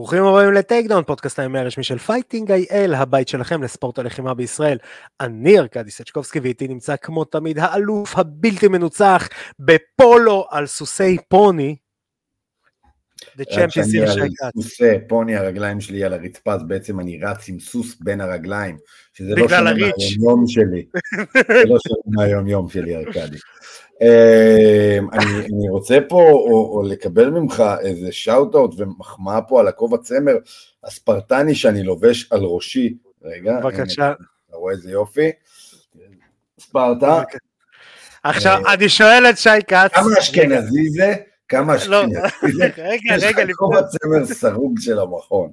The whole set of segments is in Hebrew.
ברוכים הבאים לטייקדאון, פודקאסט ה-MMA הרשמי של Fighting IL, הבית שלכם לספורט הלחימה בישראל. אני ארכדי סצ'קובסקי ואיתי נמצא כמו תמיד האלוף הבלתי מנוצח בפולו על סוסי פוני. The Champions של. סוסי פוני, הרגליים שלי על הרצפה, אז בעצם אני רץ עם סוס בין הרגליים, שזה לא שונה מהיום שלי. זה לא שונה מהיום יום שלי, ארכדי. אמ, אני, אני רוצה פה או, או לקבל ממך איזה shout-out ומחמאה פה על הכובע צמר הספרטני שאני לובש על ראשי. רגע, בבקשה. אתה רואה איזה יופי? ספרטה. עכשיו, אני שואל את שי כץ. כמה אשכנזי זה? כמה לא, אשכנזי זה? רגע, רגע. יש לך כובע צמר סרוג של המכון.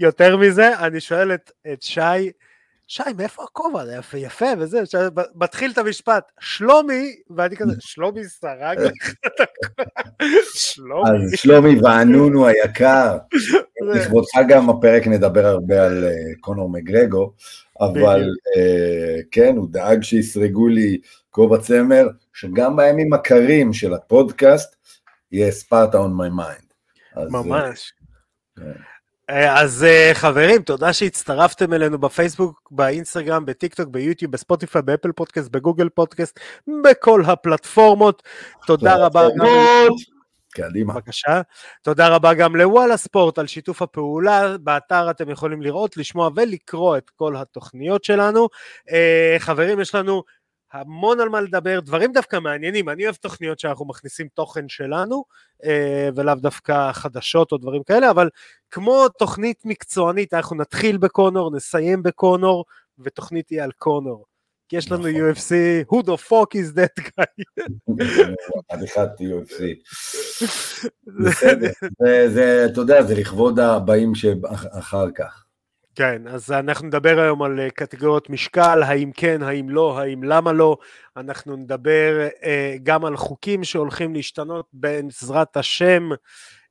יותר מזה, אני שואל את שי, שי, מאיפה הכובע? זה יפה, יפה, וזה, מתחיל את המשפט, שלומי, ואני כזה, שלומי סרג לך את הכובע, שלומי. אז שלומי ועקנונו היקר, לכבודך גם הפרק נדבר הרבה על אה, קונור מגרגור, אבל אה, כן, הוא דאג שיסרגו לי כובע צמר, שגם בימים הקרים של הפודקאסט, יהיה ספרטה on my mind. ממש. אה, אז אה, חברים, תודה שהצטרפתם אלינו בפייסבוק, באינסטגרם, בטיקטוק, ביוטיוב, בספוטיפיי, באפל פודקאסט, בגוגל פודקאסט, בכל הפלטפורמות. תודה רבה. קדימה. בבקשה. תודה רבה גם לוואלה ספורט על שיתוף הפעולה. באתר אתם יכולים לראות, לשמוע ולקרוא את כל התוכניות שלנו. אה, חברים, יש לנו המון על מה לדבר, דברים דווקא מעניינים, אני אוהב תוכניות שאנחנו מכניסים תוכן שלנו, אה, ולאו דווקא חדשות או דברים כאלה, אבל כמו תוכנית מקצוענית, אנחנו נתחיל בקונור, נסיים בקונור, ותוכנית תהיה על קונור. כי יש לנו נכון. UFC, who the fuck is that guy? חתיכת UFC. זה, אתה יודע, זה לכבוד הבאים שאחר כך. כן, אז אנחנו נדבר היום על אה, קטגוריות משקל, האם כן, האם לא, האם למה לא, אנחנו נדבר אה, גם על חוקים שהולכים להשתנות בעזרת השם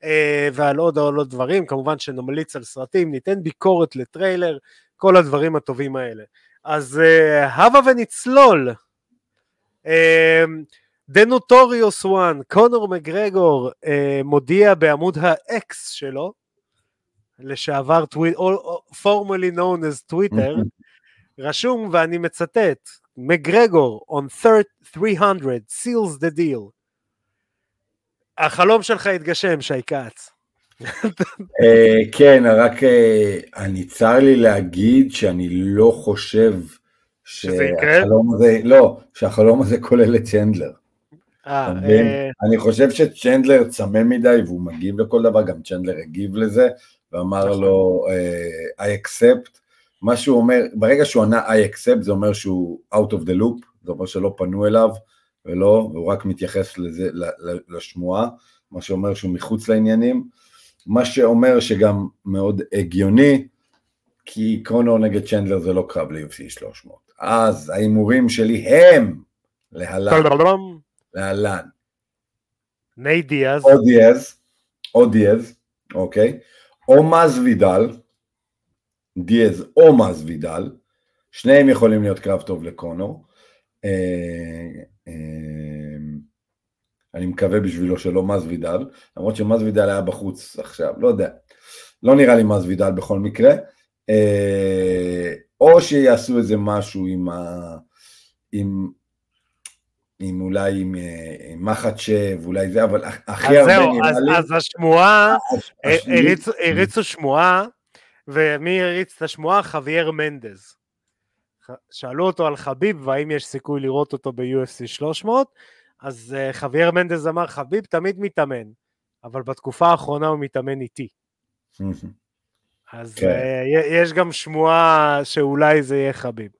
אה, ועל עוד ועוד עוד דברים, כמובן שנמליץ על סרטים, ניתן ביקורת לטריילר, כל הדברים הטובים האלה. אז אה, הבה ונצלול. אה, The Notorious One, קונור מגרגור, אה, מודיע בעמוד האקס שלו, לשעבר טוויטר, formerly known as טוויטר, רשום ואני מצטט, מגרגור on 300 seals the deal. החלום שלך התגשם, שי כץ. אה, כן, רק אה, אני צר לי להגיד שאני לא חושב שהחלום הזה, לא, שהחלום הזה כולל את צ'נדלר. אה, אני חושב שצ'נדלר צמא מדי והוא מגיב לכל דבר, גם צ'נדלר הגיב לזה, ואמר נכון. לו, uh, I accept, מה שהוא אומר, ברגע שהוא ענה I accept זה אומר שהוא out of the loop, זה אומר שלא פנו אליו, ולא, והוא רק מתייחס לזה, לשמועה, מה שאומר שהוא מחוץ לעניינים, מה שאומר שגם מאוד הגיוני, כי קונור נגד צ'נדלר זה לא קרב ל-UFC 300. אז ההימורים שלי הם להלן, להלן. ניי דיאז. או דיאז, או דיאז, אוקיי. או מז וידל, דיאז או מז וידל, שניהם יכולים להיות קרב טוב לקונור. אה, אה, אני מקווה בשבילו שלא מז וידל, למרות שמז וידל היה בחוץ עכשיו, לא יודע. לא נראה לי מז וידל בכל מקרה. אה, או שיעשו איזה משהו עם, ה... עם עם אולי עם, אה, מחצ'ב, אולי זה, אבל הכי הרבה זהו, נראה אז, לי... אז השמועה, אה, הריצו, הריצו שמועה, ומי הריץ את השמועה? חוויאר מנדז. שאלו אותו על חביב, והאם יש סיכוי לראות אותו ב-UFC 300, אז חוויאר מנדז אמר, חביב תמיד מתאמן, אבל בתקופה האחרונה הוא מתאמן איתי. אז כן. יש גם שמועה שאולי זה יהיה חביב.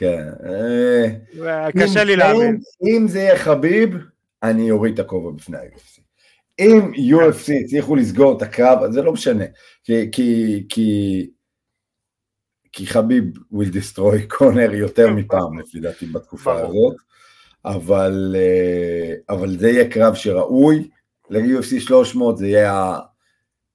כן. אה, קשה לי להאמין. אם זה יהיה חביב, אני אוריד את הכובע בפני ה-UFC. אם UFC הצליחו לסגור את הקרב, אז זה לא משנה. כי, כי, כי, כי חביב will destroy קונר יותר מפעם, לפי דעתי, בתקופה הזאת. אבל, אה, אבל זה יהיה קרב שראוי ל-UFC 300, זה יהיה,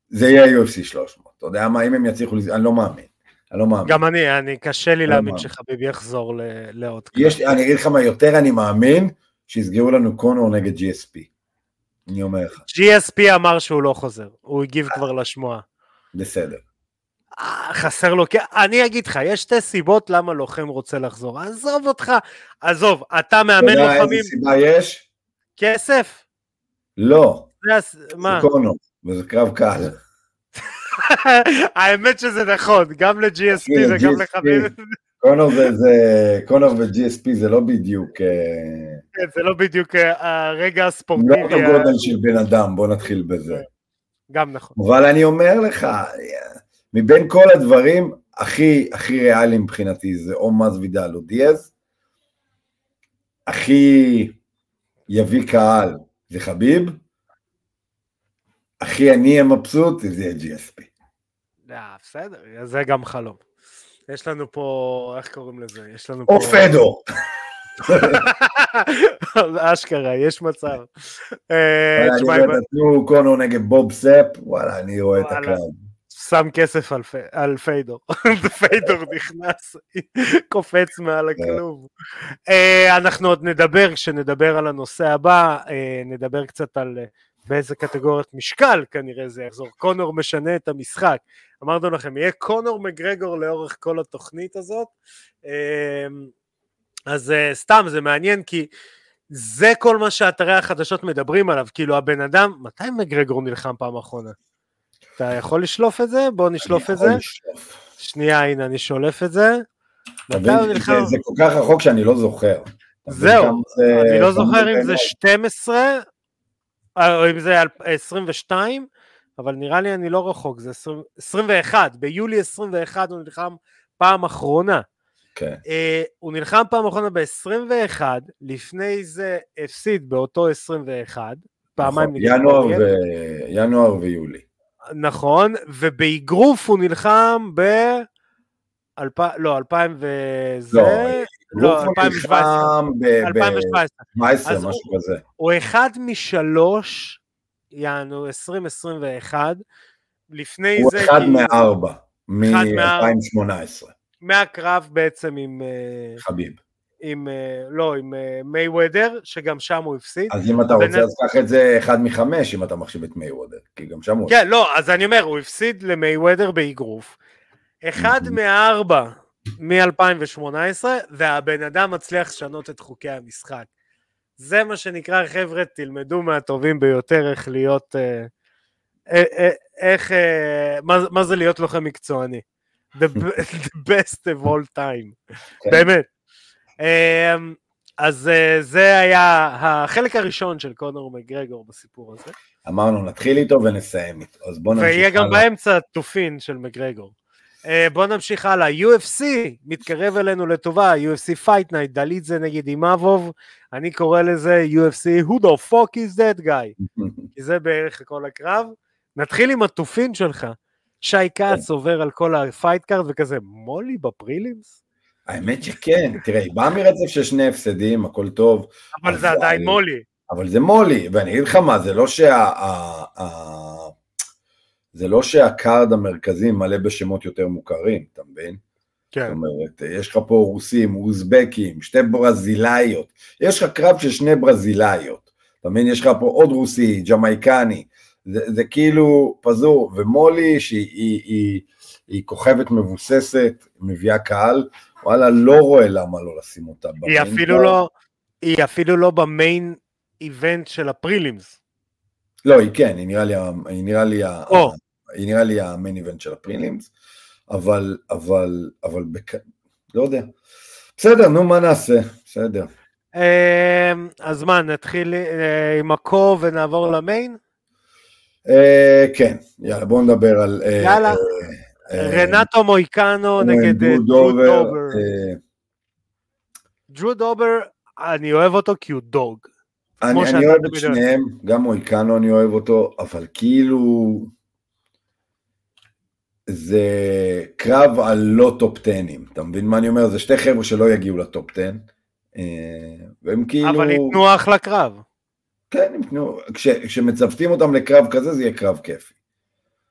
זה יהיה UFC 300. אתה יודע מה, אם הם יצליחו, אני לא מאמין. אני לא מאמין. גם אני, אני קשה לי לא להאמין שחביב יחזור לעוד קרב. אני אגיד לך מה, יותר אני מאמין שיסגרו לנו קונור נגד GSP. אני אומר לך. GSP אמר שהוא לא חוזר, הוא הגיב כבר לשמועה. בסדר. אה, חסר לו, אני אגיד לך, יש שתי סיבות למה לוחם רוצה לחזור. עזוב אותך, עזוב, אתה מאמן לוחמים... אתה יודע איזה סיבה יש? כסף? לא. זה, מה? זה קונו, וזה קרב קל. האמת שזה נכון, גם ל-GSP וגם לחברים. קונור זה, קונור ו-GSP זה לא בדיוק... אה, כן, זה לא בדיוק אה, הרגע הספורטיבי. לא אותו גודל של בן אדם, בוא נתחיל בזה. גם נכון. אבל אני אומר לך, מבין כל הדברים, הכי, הכי ריאלי מבחינתי זה או מז וידל או דיאז, הכי יביא קהל זה חביב, הכי אני אהיה מבסוט זה יהיה GSP. אה, בסדר, זה גם חלום. יש לנו פה, איך קוראים לזה? יש לנו פה... או פדו. אשכרה, יש מצב. אה, אני רואה את נתנו קונו נגד בוב סאפ, וואלה, אני רואה את הקרב. שם כסף על, פיידור, פיידור נכנס, קופץ מעל כן. הכלוב. אה, אנחנו עוד נדבר, כשנדבר על הנושא הבא, נדבר קצת על באיזה קטגוריית משקל כנראה זה יחזור. קונור משנה את המשחק. אמרנו לכם, יהיה קונור מגרגור לאורך כל התוכנית הזאת. אמ, אז אה, סתם, זה מעניין כי זה כל מה שאתרי החדשות מדברים עליו. כאילו הבן אדם, מתי מגרגור נלחם פעם אחרונה? אתה יכול לשלוף את זה? בוא נשלוף את זה. לשלוף. שנייה, הנה, אני שולף את זה. מתי הוא נלחם? זה כל כך רחוק שאני לא זוכר. זהו, אני לא זוכר אם זה 12 אה, או אם זה 22, אבל נראה לי אני לא רחוק, זה 20, 21, ביולי 21 הוא נלחם פעם אחרונה. כן. Okay. Uh, הוא נלחם פעם אחרונה ב-21, לפני זה הפסיד באותו 21, פעמיים נכון, ינואר, ו... ינואר ויולי. נכון, ובאגרוף הוא נלחם ב... אלפ... לא, 2000 וזה... לא, לא, 2017. ב-2017, משהו כזה. הוא אחד משלוש, יענו 2021, לפני זה... הוא אחד מארבע, מ-2018. מהקרב בעצם עם... אה, חביב. עם, אה, לא, עם אה, וודר, שגם שם הוא הפסיד. אז אם אתה רוצה, אז קח את זה אחד מחמש, אם אתה מחשיב את מיי וודר, כי גם שם הוא... כן, לא, אז אני אומר, הוא הפסיד למיי וודר באגרוף. אחד מארבע מ-2018, והבן אדם מצליח לשנות את חוקי המשחק. זה מה שנקרא, חבר'ה, תלמדו מהטובים ביותר איך להיות, אה, אה, אה, איך, מה, מה זה להיות לוחם מקצועני. The, the best of all time, כן. באמת. אה, אז זה היה החלק הראשון של קונור מגרגור בסיפור הזה. אמרנו, נתחיל איתו ונסיים איתו, אז בוא נמשיך ויהיה גם באמצע תופין של מגרגור. אה, בואו נמשיך הלאה, UFC מתקרב אלינו לטובה, UFC Fight Night, דלית זה נגד אימאבוב, אני קורא לזה UFC who the fuck is that guy, כי זה בערך כל הקרב. נתחיל עם התופין שלך, שי כץ עובר על כל ה-fight card וכזה, מולי ב-prelims? האמת שכן, תראה, היא באה מרצף של שני הפסדים, הכל טוב. אבל זה עדיין מולי. אבל זה מולי, ואני אגיד לך מה, זה לא שה... זה לא שה-card המרכזי מלא בשמות יותר מוכרים, אתה מבין? כן. זאת אומרת, יש לך פה רוסים, אוזבקים, שתי ברזילאיות, יש לך קרב של שני ברזילאיות, אתה מבין? יש לך פה עוד רוסי, ג'מייקני, זה, זה כאילו פזור, ומולי שהיא היא, היא, היא כוכבת מבוססת, מביאה קהל, וואלה, לא רואה למה לא לשים אותה. היא אפילו לא, היא אפילו לא ב-main event של ה-prelims. לא, היא כן, היא נראה לי, היא נראה לי, oh. היא נראה לי ה-main event של ה-prelims, אבל, אבל, אבל, בק... לא יודע. בסדר, נו, מה נעשה? בסדר. אמ, אז מה, נתחיל אה, עם הקו ונעבור למיין? אה, כן, יאללה, בואו נדבר על... אה, יאללה, רנטו מויקנו נגד דרו דובר. דרו דובר, אני אוהב אותו כי הוא דוג. אני אוהב את שניהם, גם מויקנו אני אוהב אותו, אבל כאילו... זה קרב על לא top 10, אתה מבין מה אני אומר? זה שתי חבר'ה שלא יגיעו ל-top 10, אה, והם כאילו... אבל ייתנו אחלה קרב. כן, ייתנו, כש, כשמצוותים אותם לקרב כזה זה יהיה קרב כיפי.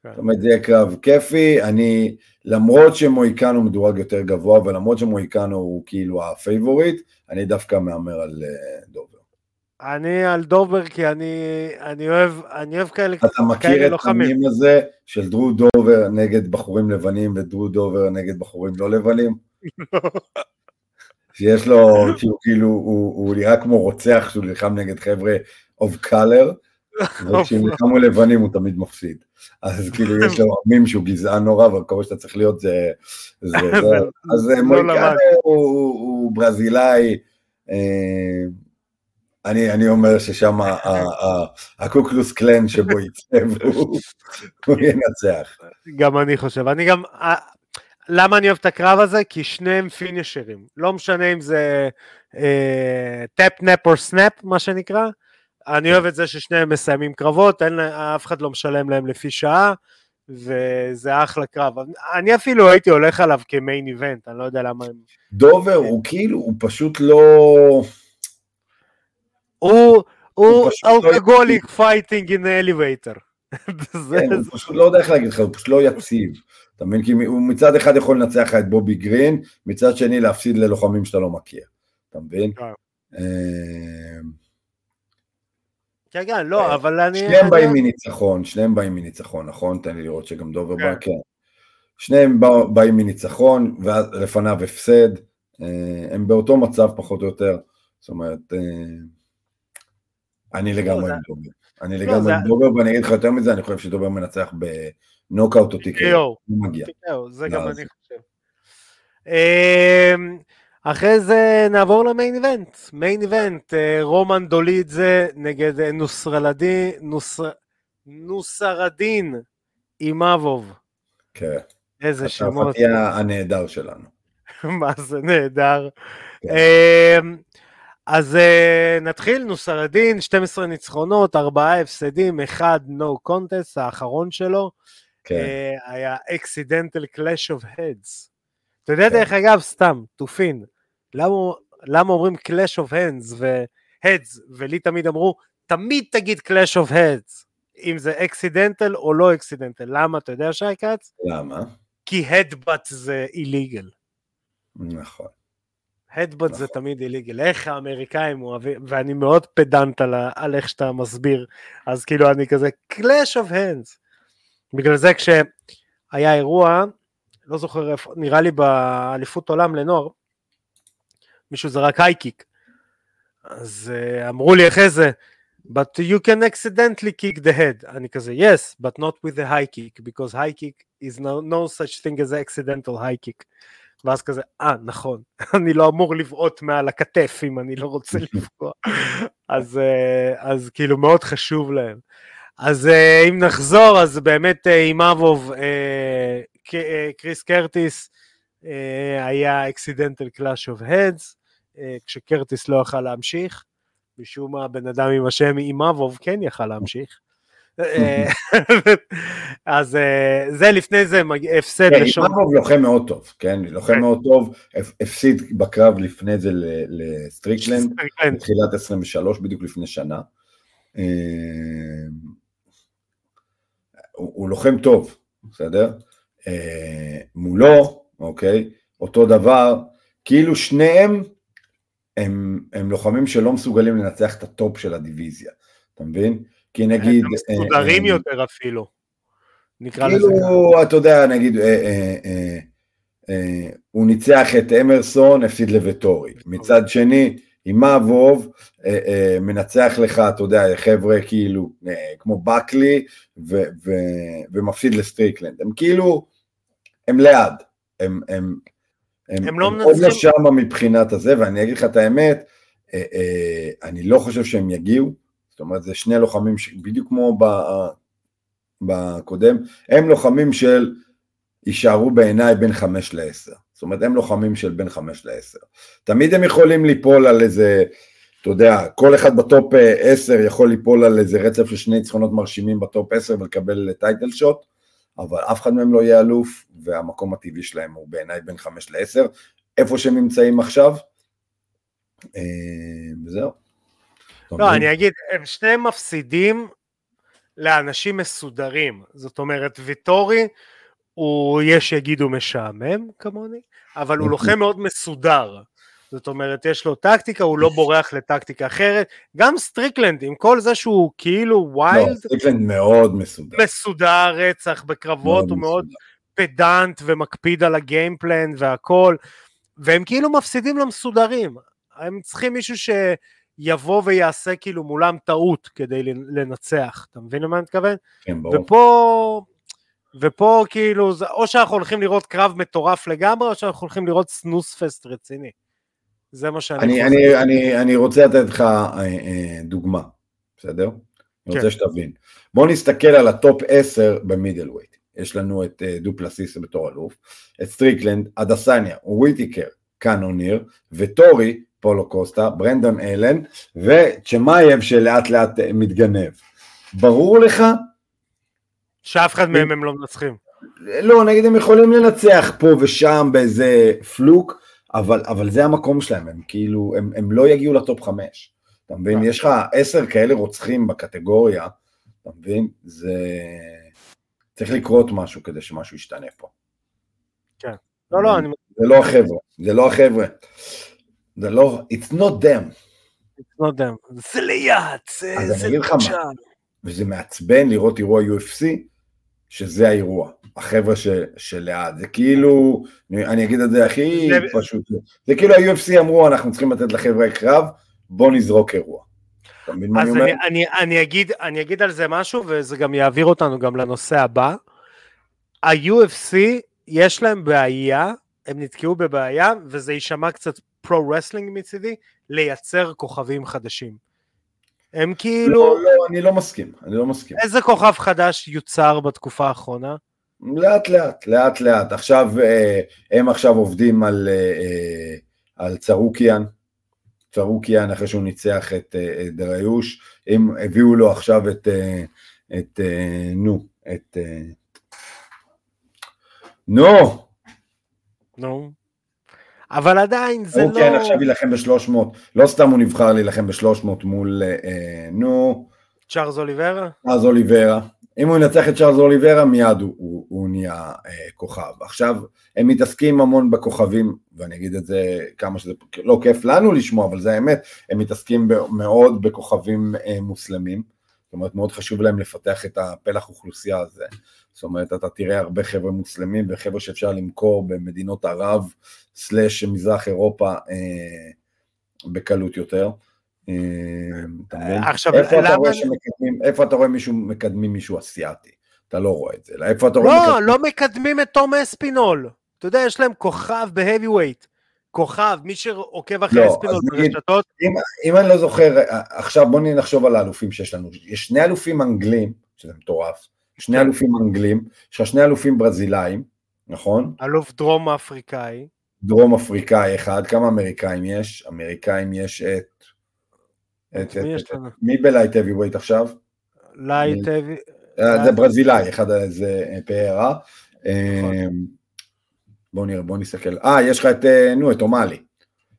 כן. זאת אומרת זה יהיה קרב כיפי, אני, למרות שמויקנו מדורג יותר גבוה ולמרות שמויקנו הוא כאילו הפייבוריט, אני דווקא מהמר על uh, דובר. אני על דובר כי אני, אני אוהב, אני אוהב כאלה אתה מכיר את המים הזה של דרו דובר נגד בחורים לבנים ודרו דובר נגד בחורים לא לבנים? שיש לו, כאילו, כאילו הוא, הוא נראה כמו רוצח שהוא נלחם נגד חבר'ה of color, וכשהם נלחמו לבנים הוא תמיד מפסיד. אז כאילו יש לו מים שהוא גזען נורא, אבל כל מה שאתה צריך להיות זה... זה, זה אז לא מויקאנה הוא, הוא ברזילאי, אה, אני, אני אומר ששם הקוקלוס קלן שבו יצא והוא ינצח. גם אני חושב, אני גם, למה אני אוהב את הקרב הזה? כי שניהם finishers, לא משנה אם זה tap, nap או snap מה שנקרא, אני אוהב את זה ששניהם מסיימים קרבות, אין, אף אחד לא משלם להם לפי שעה, וזה אחלה קרב. אני אפילו הייתי הולך עליו כ-main event, אני לא יודע למה הם... דובר הוא כאילו, הוא פשוט לא... הוא, הוא אלכוהוליק fighting in the elevator. הוא פשוט לא יודע איך להגיד לך, הוא פשוט לא יציב. אתה מבין? כי הוא מצד אחד יכול לנצח לך את בובי גרין, מצד שני להפסיד ללוחמים שאתה לא מכיר. אתה מבין? כן, אה, כן, לא, אה, אבל אני... שניהם באים מניצחון, שניהם באים מניצחון, נכון? תן לי לראות שגם דובר בא, כן. שניהם באים מניצחון, ולפניו הפסד, אה, הם באותו מצב פחות או יותר, זאת אומרת, אני לא, לגמרי עם דובר. אני לא, לגמרי עם דובר, ואני אגיד לך יותר מזה, אני חושב שדובר מנצח בנוקאוט או מגיע. זה גם אני חושב. אמ, אחרי זה נעבור למיין איבנט. מיין איבנט, רומן דולידזה נגד אה, נוסרדין אימאבוב. כן. איזה שמות. הצרפתי הנהדר שלנו. מה זה נהדר. אז uh, נתחיל, נוסרדין, 12 ניצחונות, 4 הפסדים, 1 no contest, האחרון שלו. כן. Uh, היה accidental clash of heads. אתה יודע, כן. דרך אגב, סתם, תופין, למה, למה אומרים clash of hands ו-heads, ולי תמיד אמרו, תמיד תגיד clash of heads, אם זה accidental או לא accidental. למה, אתה יודע, שי כץ? למה? כי headbutt זה illegal. נכון. הדבוט נכון. זה תמיד איליגל, איך האמריקאים אוהבים, ואני מאוד פדנט על, על איך שאתה מסביר, אז כאילו אני כזה Clash of Hands. בגלל זה כשהיה אירוע, לא זוכר איפה, נראה לי באליפות עולם לנוער, מישהו זרק הייקיק, אז uh, אמרו לי אחרי זה, but you can accidentally kick the head, אני כזה yes, but not with the high kick, because high kick is no, no such thing as accidental high kick. ואז כזה, אה, נכון, אני לא אמור לבעוט מעל הכתף אם אני לא רוצה לפגוע. אז, אה, אז כאילו מאוד חשוב להם. אז אה, אם נחזור, אז באמת אה, עם אבוב, קריס קרטיס היה accidental clash of heads, כשקרטיס לא יכל להמשיך, משום מה הבן אדם עם השם אימאבוב כן יכל להמשיך. אה, אז אה, זה לפני זה הפסד כן, ראשון. אימאבוב לוחם מאוד טוב, כן? לוחם כן. מאוד טוב, הפסיד בקרב לפני זה לסטריקלנד, בתחילת 23, בדיוק לפני שנה. אה, הוא לוחם טוב, בסדר? מולו, אוקיי? אותו דבר, כאילו שניהם הם, הם לוחמים שלא מסוגלים לנצח את ה-top של הדיוויזיה, אתה מבין? כי נגיד... הם מסודרים אה, אה, יותר אפילו. נקרא לזה כאילו, אתה יודע, נגיד, אה, הוא ניצח את הרמנסון, הפסיד לוויטורי. מצד שני, אימאבוב, מנצח לך, אתה יודע, חבר'ה כאילו, כמו באקלי, ומפסיד לסטריקלנד. הם כאילו, הם ליד. הם, הם, הם, הם לא מנצחים. עוד לא שם מבחינת הזה, ואני אגיד לך את האמת, אני לא חושב שהם יגיעו. זאת אומרת, זה שני לוחמים בדיוק כמו בקודם, הם לוחמים שיישארו בעיניי בין חמש לעשר. זאת אומרת, הם לוחמים של בין חמש לעשר. תמיד הם יכולים ליפול על איזה, אתה יודע, כל אחד ב-top עשר יכול ליפול על איזה רצף של שני ניצחונות מרשימים ב-top עשר ולקבל title shot, אבל אף אחד מהם לא יהיה אלוף, והמקום הטבעי שלהם הוא בעיניי בין חמש לעשר. איפה שהם נמצאים עכשיו, אה, וזהו. לא, אני אגיד, הם שניהם מפסידים לאנשים מסודרים. זאת אומרת, ויטורי, הוא, יש שיגידו משעמם כמוני, אבל הוא לוחם מאוד מסודר. זאת אומרת, יש לו טקטיקה, הוא לא בורח לטקטיקה אחרת. גם סטריקלנד, עם כל זה שהוא כאילו wild... לא, סטריקלנד מאוד מסודר. מסודר רצח בקרבות, הוא מאוד פדנט ומקפיד על ה game plan והכל, והם כאילו מפסידים למסודרים. הם צריכים מישהו שיבוא ויעשה כאילו מולם טעות כדי לנצח. אתה מבין למה אני מתכוון? כן, ברור. ופה... ופה כאילו, או שאנחנו הולכים לראות קרב מטורף לגמרי, או שאנחנו הולכים לראות snooze fest רציני. זה מה שאני אני, אני, אני, אני רוצה לתת לך אה, אה, דוגמה, בסדר? כן. אני רוצה שתבין. בוא נסתכל על ה top 10 ב middleweight. יש לנו את אה, דופלסיס בתור אלוף, את סטריקלנד, אדסניה, וויטיקר, קאנוניר, וטורי, פאולו קוסטה, ברנדון אלן, וצ'מאייב שלאט לאט מתגנב. ברור לך? שאף אחד מהם הם לא מנצחים. לא, נגיד הם יכולים לנצח פה ושם באיזה פלוק, אבל, אבל זה המקום שלהם, הם כאילו, הם, הם לא יגיעו לטופ חמש. אתה מבין? כן. יש לך עשר כאלה רוצחים בקטגוריה, אתה מבין? זה... צריך לקרות משהו כדי שמשהו ישתנה פה. כן. לא, לא, אני... זה לא החבר'ה, זה לא החבר'ה. זה לא, it's not them. it's not them. זה ליד, זה... אז אני אגיד לך מה, וזה מעצבן לראות אירוע UFC, שזה האירוע, החבר'ה שליד, זה כאילו, אני אגיד את זה הכי זה... פשוט, זה כאילו ה-UFC אמרו אנחנו צריכים לתת לחבר'ה קרב, בוא נזרוק אירוע. אז אני, אני, אני, אגיד, אני אגיד על זה משהו וזה גם יעביר אותנו גם לנושא הבא. ה-UFC יש להם בעיה, הם נתקעו בבעיה וזה יישמע קצת pro wrestling מצידי, לייצר כוכבים חדשים. הם כאילו... לא, לא, אני לא מסכים, אני לא מסכים. איזה כוכב חדש יוצר בתקופה האחרונה? לאט לאט, לאט לאט. עכשיו, אה, הם עכשיו עובדים על, אה, אה, על צרוקיאן, צרוקיאן אחרי שהוא ניצח את, את דריוש, הם הביאו לו עכשיו את, את, נו, את... נו! נו. אבל עדיין זה לא... הוא כן עכשיו יילחם ב-300, לא סתם הוא נבחר להילחם ב-300 מול, אה, נו... צ'ארלס אוליברה? צ'ארלס אוליברה. אם הוא ינצח את צ'ארלס אוליברה, מיד הוא, הוא, הוא נהיה אה, כוכב. עכשיו, הם מתעסקים המון בכוכבים, ואני אגיד את זה כמה שזה לא כיף לנו לשמוע, אבל זה האמת, הם מתעסקים מאוד בכוכבים אה, מוסלמים. אומרת, מאוד חשוב להם לפתח את הפלח אוכלוסייה הזה. זאת אומרת, אתה תראה הרבה חבר'ה מוסלמים וחבר'ה שאפשר למכור במדינות ערב, סלאש מזרח אירופה אה, בקלות יותר. אה, עכשיו, איפה למה... אתה רואה שמקדמים, איפה אתה רואה מישהו מקדמים מישהו אסיאתי? אתה לא רואה את זה. איפה אתה רואה... לא, מקדמים... לא מקדמים את תום אספינול. אתה יודע, יש להם כוכב בהאבי ווייט. כוכב, מי שעוקב אחרי לא, אספינול ברשתות. אם, אם אני לא זוכר, עכשיו בוא נחשוב על האלופים שיש לנו. יש שני אלופים אנגלים, שזה מטורף, שני כן. אלופים אנגלים, יש לך שני אלופים ברזילאים, נכון? אלוף דרום אפריקאי. דרום אפריקאי אחד, כמה אמריקאים יש? אמריקאים יש את... את, מי, את, את, מי ב light heavyweight עכשיו? light heavy... אה, זה ברזילאי, אחד זה אה, פריירה. נכון. בואו נראה, בואו נסתכל. אה, יש לך את, אה, נו, את אומאלי.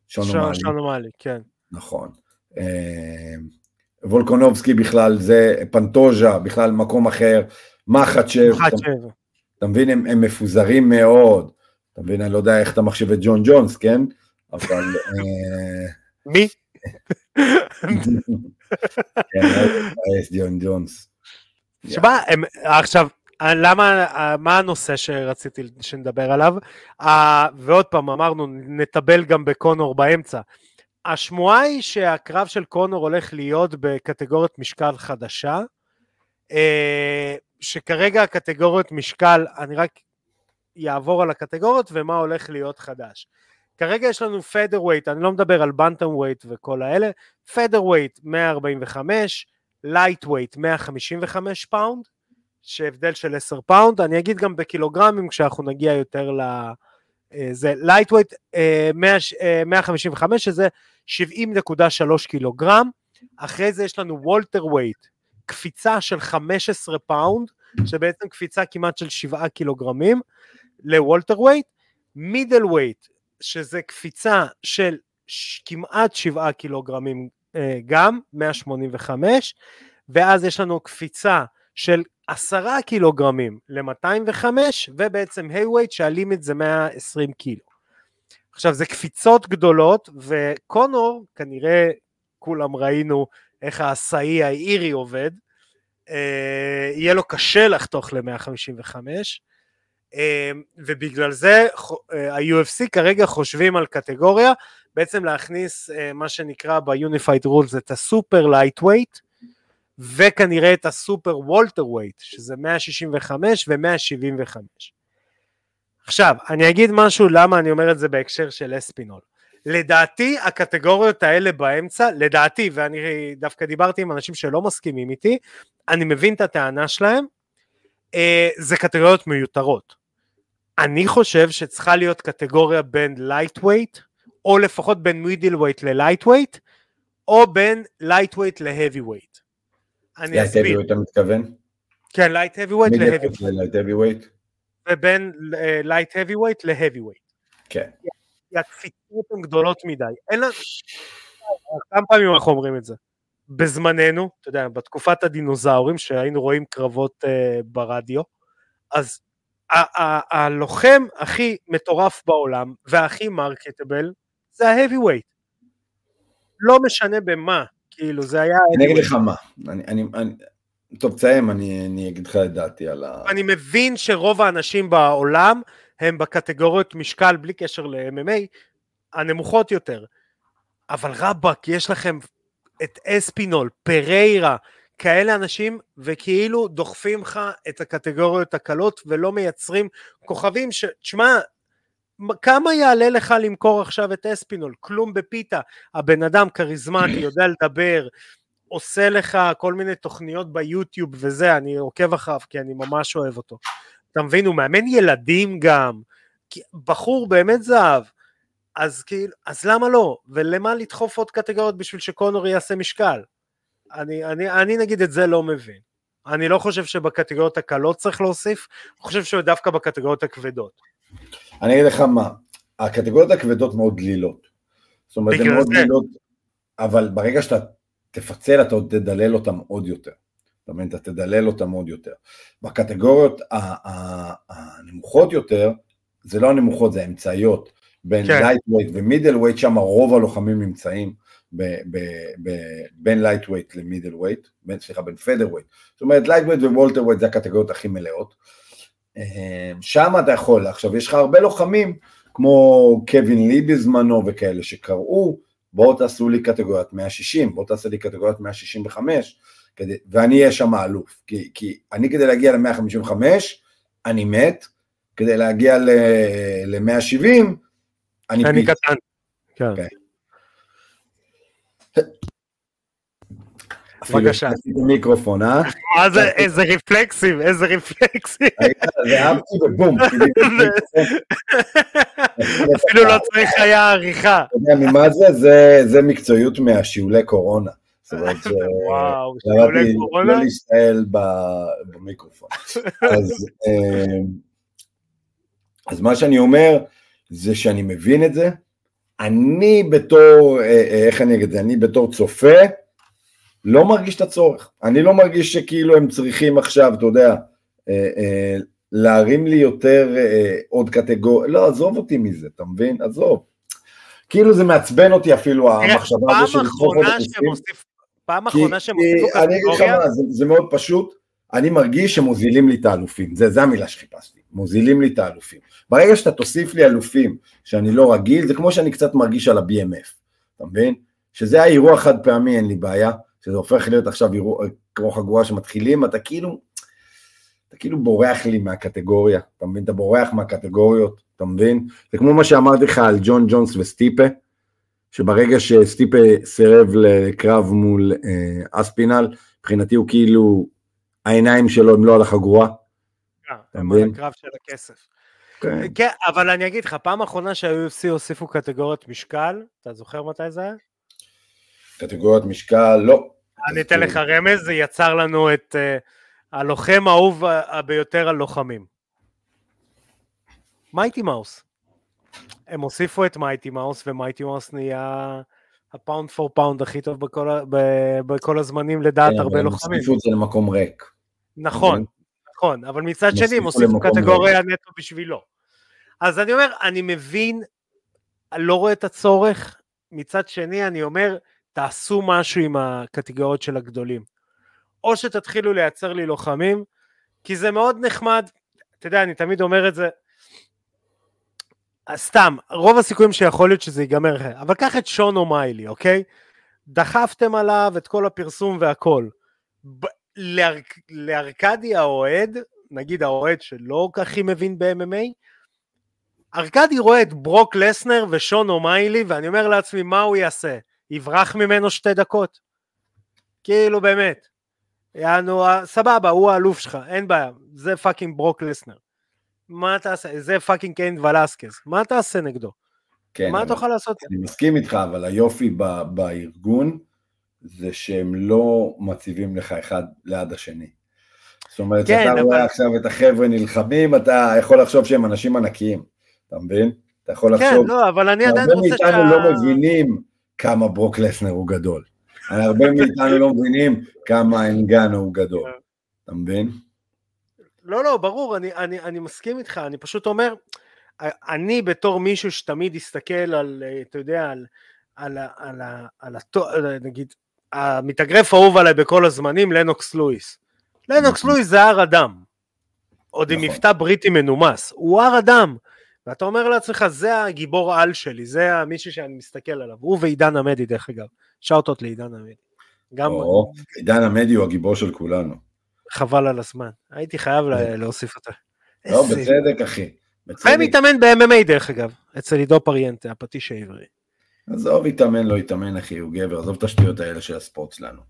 שון אומאלי. שון אומאלי, כן. נכון. אמ, וולקונובסקי בכלל זה, פנטוז'ה בכלל מקום אחר, מחצ'ב. מחצ'ב. אתה מבין, הם, הם מפוזרים מאוד. אתה מבין, אני לא יודע איך אתה מחשיב את ג'ון ג'ונס, כן? אבל... אה, מי? כן, ג'ון ג'ונס. שמע, עכשיו, למה, מה הנושא שרציתי שנדבר עליו? ועוד פעם, אמרנו, נטפל גם בקונור באמצע. השמועה היא שהקרב של קונור הולך להיות בקטגוריית משקל חדשה, אה, שכרגע הקטגוריות משקל, אני רק יעבור על הקטגוריות ומה הולך להיות חדש. כרגע יש לנו featherweight, אני לא מדבר על bantamweight וכל האלה, featherweight 145, lightweight 155 פאונד, שהבדל של 10 פאונד, אני אגיד גם בקילוגרמים כשאנחנו נגיע יותר ל... אה, זה lightweight 155 שזה 70.3 קילוגרם, אחרי זה יש לנו welterweight, קפיצה של 15 פאונד, שבעצם קפיצה כמעט של 7 קילוגרמים, ל welterweight, middleweight, שזה קפיצה של כמעט 7 קילוגרמים אה, גם, 185, ואז יש לנו קפיצה של 10 קילוגרמים ל-205, ובעצם heavyweight שה limit זה 120 קילו. עכשיו זה קפיצות גדולות, וקונור, כנראה כולם ראינו איך העשאי האירי עובד, אה, יהיה לו קשה לחתוך ל-155, אה, ובגלל זה אה, ה-UFC כרגע חושבים על קטגוריה, בעצם להכניס אה, מה שנקרא ב-Unified Rules את ה super lightweight, וכנראה את ה super welterweight, שזה 165 ו-175. עכשיו, אני אגיד משהו למה אני אומר את זה בהקשר של אספינול. לדעתי הקטגוריות האלה באמצע, לדעתי, ואני דווקא דיברתי עם אנשים שלא מסכימים איתי, אני מבין את הטענה שלהם, אה, זה קטגוריות מיותרות. אני חושב שצריכה להיות קטגוריה בין lightweight, או לפחות בין weight ל lightweight, או בין ל heavyweight. אני אסביר. light אתה מתכוון? כן, light heavyweight ל heavyweight. ובין light heavyweight ל heavyweight. כן. הקפיצות הן גדולות מדי. אין לנו... כמה פעמים אנחנו אומרים את זה? בזמננו, אתה יודע, בתקופת הדינוזאורים, שהיינו רואים קרבות uh, ברדיו, אז הלוחם הכי מטורף בעולם והכי marketable זה ההאבי ווייט. לא משנה במה, כאילו זה היה... אני אגיד לך מה, אני, אני, אני, טוב תסיים, אני, אני אגיד לך את דעתי על ה... אני מבין שרוב האנשים בעולם הם בקטגוריות משקל בלי קשר ל-MMA הנמוכות יותר, אבל רבאק יש לכם את אספינול, פריירה, כאלה אנשים וכאילו דוחפים לך את הקטגוריות הקלות ולא מייצרים כוכבים ש... תשמע, כמה יעלה לך למכור עכשיו את אספינול? כלום בפיתה. הבן אדם כריזמטי, יודע לדבר, עושה לך כל מיני תוכניות ביוטיוב וזה, אני עוקב אחריו כי אני ממש אוהב אותו. אתה מבין, הוא מאמן ילדים גם, בחור באמת זהב. אז כאילו, אז למה לא? ולמה לדחוף עוד קטגוריות בשביל שקונור יעשה משקל? אני, אני, אני נגיד את זה לא מבין. אני לא חושב שבקטגוריות הקלות צריך להוסיף, אני חושב שדווקא בקטגוריות הכבדות. אני אגיד לך מה, הקטגוריות הכבדות מאוד דלילות. זאת אומרת, הן מאוד דלילות, אבל ברגע שאתה תפצל, אתה עוד תדלל אותם עוד יותר. זאת אומרת, אתה תדלל אותם עוד יותר. בקטגוריות הנמוכות יותר, זה לא הנמוכות, זה האמצעיות. בין כן. lightweight ו middleweight, שם רוב הלוחמים נמצאים ב, ב, ב, בין lightweight ל middleweight, סליחה, בין featherweight. זאת אומרת, lightweight ו welterweight זה הקטגוריות הכי מלאות. אמ, שם אתה יכול, עכשיו יש לך הרבה לוחמים, כמו קווין לי בזמנו וכאלה שקראו, בואו תעשו לי קטגוריית 160, בואו תעשו לי קטגוריית 165, כדי, ואני אהיה שם האלוף, כי, כי אני כדי להגיע ל-155, אני מת, כדי להגיע ל-170, אני, אני קטן. כן. Okay. בבקשה. מיקרופון, אה? איזה רפלקסים, איזה רפלקסים. ואהבתי ובום. אפילו לא צריך היה עריכה. אתה יודע ממה זה? זה מקצועיות מהשיעולי קורונה. זאת אומרת, וואו, שיעולי קורונה? לא להסתעל במיקרופון. אה, אז מה שאני אומר, זה שאני מבין את זה. אני בתור, אה, אה, איך אני אגיד את זה, אני בתור צופה, לא מרגיש את הצורך. אני לא מרגיש שכאילו הם צריכים עכשיו, אתה יודע, אה, להרים לי יותר עוד קטגוריה, לא, עזוב אותי מזה, אתה מבין? עזוב. כאילו זה מעצבן אותי אפילו המחשבה הזו של לדחוף עוד פעם אחרונה שהם הוסיפו קטגוריה? אני אגיד לך מה, זה, זה מאוד פשוט, אני מרגיש שמוזילים לי את האלופים, זה, זה המילה שחיפשתי, מוזילים לי את האלופים. ברגע שאתה תוסיף לי אלופים שאני לא רגיל, זה כמו שאני קצת מרגיש על ה-BMF, אתה מבין? שזה היה אירוע חד פעמי, אין לי בעיה, שזה הופך להיות עכשיו כמו חגורה שמתחילים, אתה כאילו, אתה כאילו בורח לי מהקטגוריה, אתה מבין? אתה בורח מהקטגוריות, אתה מבין? זה כמו מה שאמרתי לך על ג'ון ג'ונס וסטיפה, שברגע שסטיפה סירב לקרב מול אה, אספינל, מבחינתי הוא כאילו, העיניים שלו הם לא על החגורה. אה, הם על הקרב של הכסף. כן. כן, אבל אני אגיד לך, פעם אחרונה שה-UFC הוסיפו קטגוריית משקל, אתה זוכר מתי זה היה? קטגוריית משקל, לא. אני אתן לך רמז, זה יצר לנו את uh, הלוחם האהוב ביותר על לוחמים. מייטי מאוס. הם הוסיפו את מייטי מאוס, ומייטי מאוס נהיה ה pound for pound הכי טוב בכל, ב, בכל הזמנים לדעת כן, הרבה לוחמים. הם הוסיפו את זה למקום ריק. נכון, נכון, אבל מצד שני הם הוסיפו קטגוריה נטו בשבילו. אז אני אומר, אני מבין, אני לא רואה את הצורך, מצד שני אני אומר, תעשו משהו עם הקטגוריות של הגדולים. או שתתחילו לייצר לי לוחמים, כי זה מאוד נחמד, אתה יודע, אני תמיד אומר את זה, סתם, רוב הסיכויים שיכול להיות שזה ייגמר אבל קח את שון אומיילי, אוקיי? דחפתם עליו את כל הפרסום והכל. ב- לאר... לארקדי האוהד, נגיד האוהד שלא הכי מבין ב-MMA, ארקדי רואה את ברוק לסנר ושון אומיילי, ואני אומר לעצמי, מה הוא יעשה? יברח ממנו שתי דקות? כאילו באמת. יענו, סבבה, הוא האלוף שלך, אין בעיה, זה fucking ברוק לסנר. מה תעשה? זה fucking קיין ולסקז, מה תעשה נגדו? כן, מה אתה יכול לעשות? אני מסכים איתך, אבל היופי ב- בארגון זה שהם לא מציבים לך אחד ליד השני. זאת אומרת, כן, כשאתה רואה עכשיו את החבר'ה נלחמים, אתה יכול לחשוב שהם אנשים ענקיים, אתה מבין? אתה יכול כן, לחשוב... כן, לא, אבל אני עדיין רוצה שה... הרבה מאיתנו לא מבינים כמה ברוק לסנר הוא גדול. הרבה מאיתנו לא מבינים כמה אנגנו הוא גדול, אתה מבין? לא, לא, ברור, אני, אני, אני מסכים איתך, אני פשוט אומר, אני בתור מישהו שתמיד יסתכל על, אתה יודע, על, על, על, על, על נגיד, המתאגרף האהוב עליי בכל הזמנים, לנוקס לואיס. לנוקס נכון. לואיס זה הר אדם, עוד עם נכון. מבטא בריטי מנומס, הוא הר אדם. ואתה אומר לעצמך, זה הגיבור על שלי, זה המישהו שאני מסתכל עליו, הוא ועידן עמדי דרך אגב, שאוטות לעידן עמדי. גם... עידן עמדי הוא הגיבור של כולנו. חבל על הזמן, הייתי חייב. להוסיף אותו. לא, בצדק אחי. חייב להתאמן ב-MMA דרך אגב, אצל עידו פריאנטה, הפטיש העברי. עזוב יתאמן, לא יתאמן אחי, הוא גבר, עזוב את השטויות האלה של הספורט שלנו.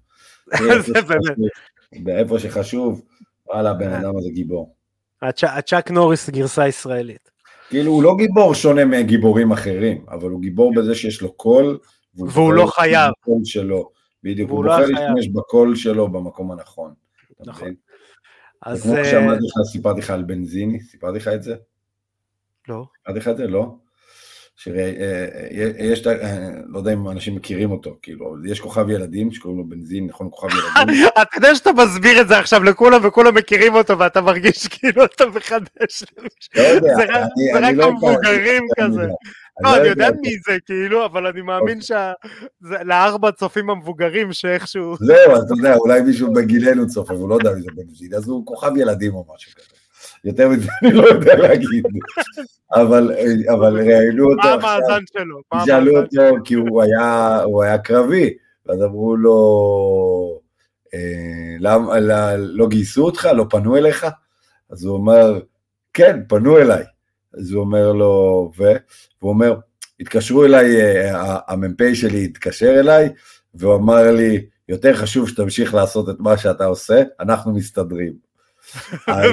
באיפה שחשוב, וואלה, הבן אה. אדם הזה גיבור. הצ'אק נוריס גרסה ישראלית. כאילו הוא לא גיבור שונה מגיבורים אחרים, אבל הוא גיבור בזה שיש לו קול, והוא לא חייב. שלו. בדיוק, הוא בוחר לא להשתמש בקול שלו במקום הנכון. נכון. אז... כמו אה, שאמרתי לך, סיפרתי לך על בנזיני, סיפרתי לך את זה? לא. סיפרתי לך את זה? לא? שיש, אה, לא יודע אם אנשים מכירים אותו, כאילו, יש כוכב ילדים שקוראים לו בנזין, נכון? כוכב ילדים. אתה יודע שאתה מסביר את זה עכשיו לכולם וכולם מכירים אותו ואתה מרגיש כאילו אתה מחדש. לא יודע, זה רק לא המבוגרים כזה. לא, אני יודע מי זה, כאילו, אבל אני מאמין שלארבע צופים המבוגרים שאיכשהו... זהו, אז אתה יודע, אולי מישהו בגילנו צופה, הוא לא יודע מי זה בנזין, אז הוא כוכב ילדים או משהו כזה. יותר מזה אני לא יודע להגיד, אבל, אבל ראיינו אותו עכשיו, מה המאזן שלו? שאלו אותו כי הוא היה, הוא היה קרבי, ואז אמרו לו, אה, למה, לא גייסו אותך? לא פנו אליך? אז הוא אומר, כן, פנו אליי. אז הוא אומר לו, ו? והוא אומר, התקשרו אליי, אה, המ"פ שלי התקשר אליי, והוא אמר לי, יותר חשוב שתמשיך לעשות את מה שאתה עושה, אנחנו מסתדרים. אז,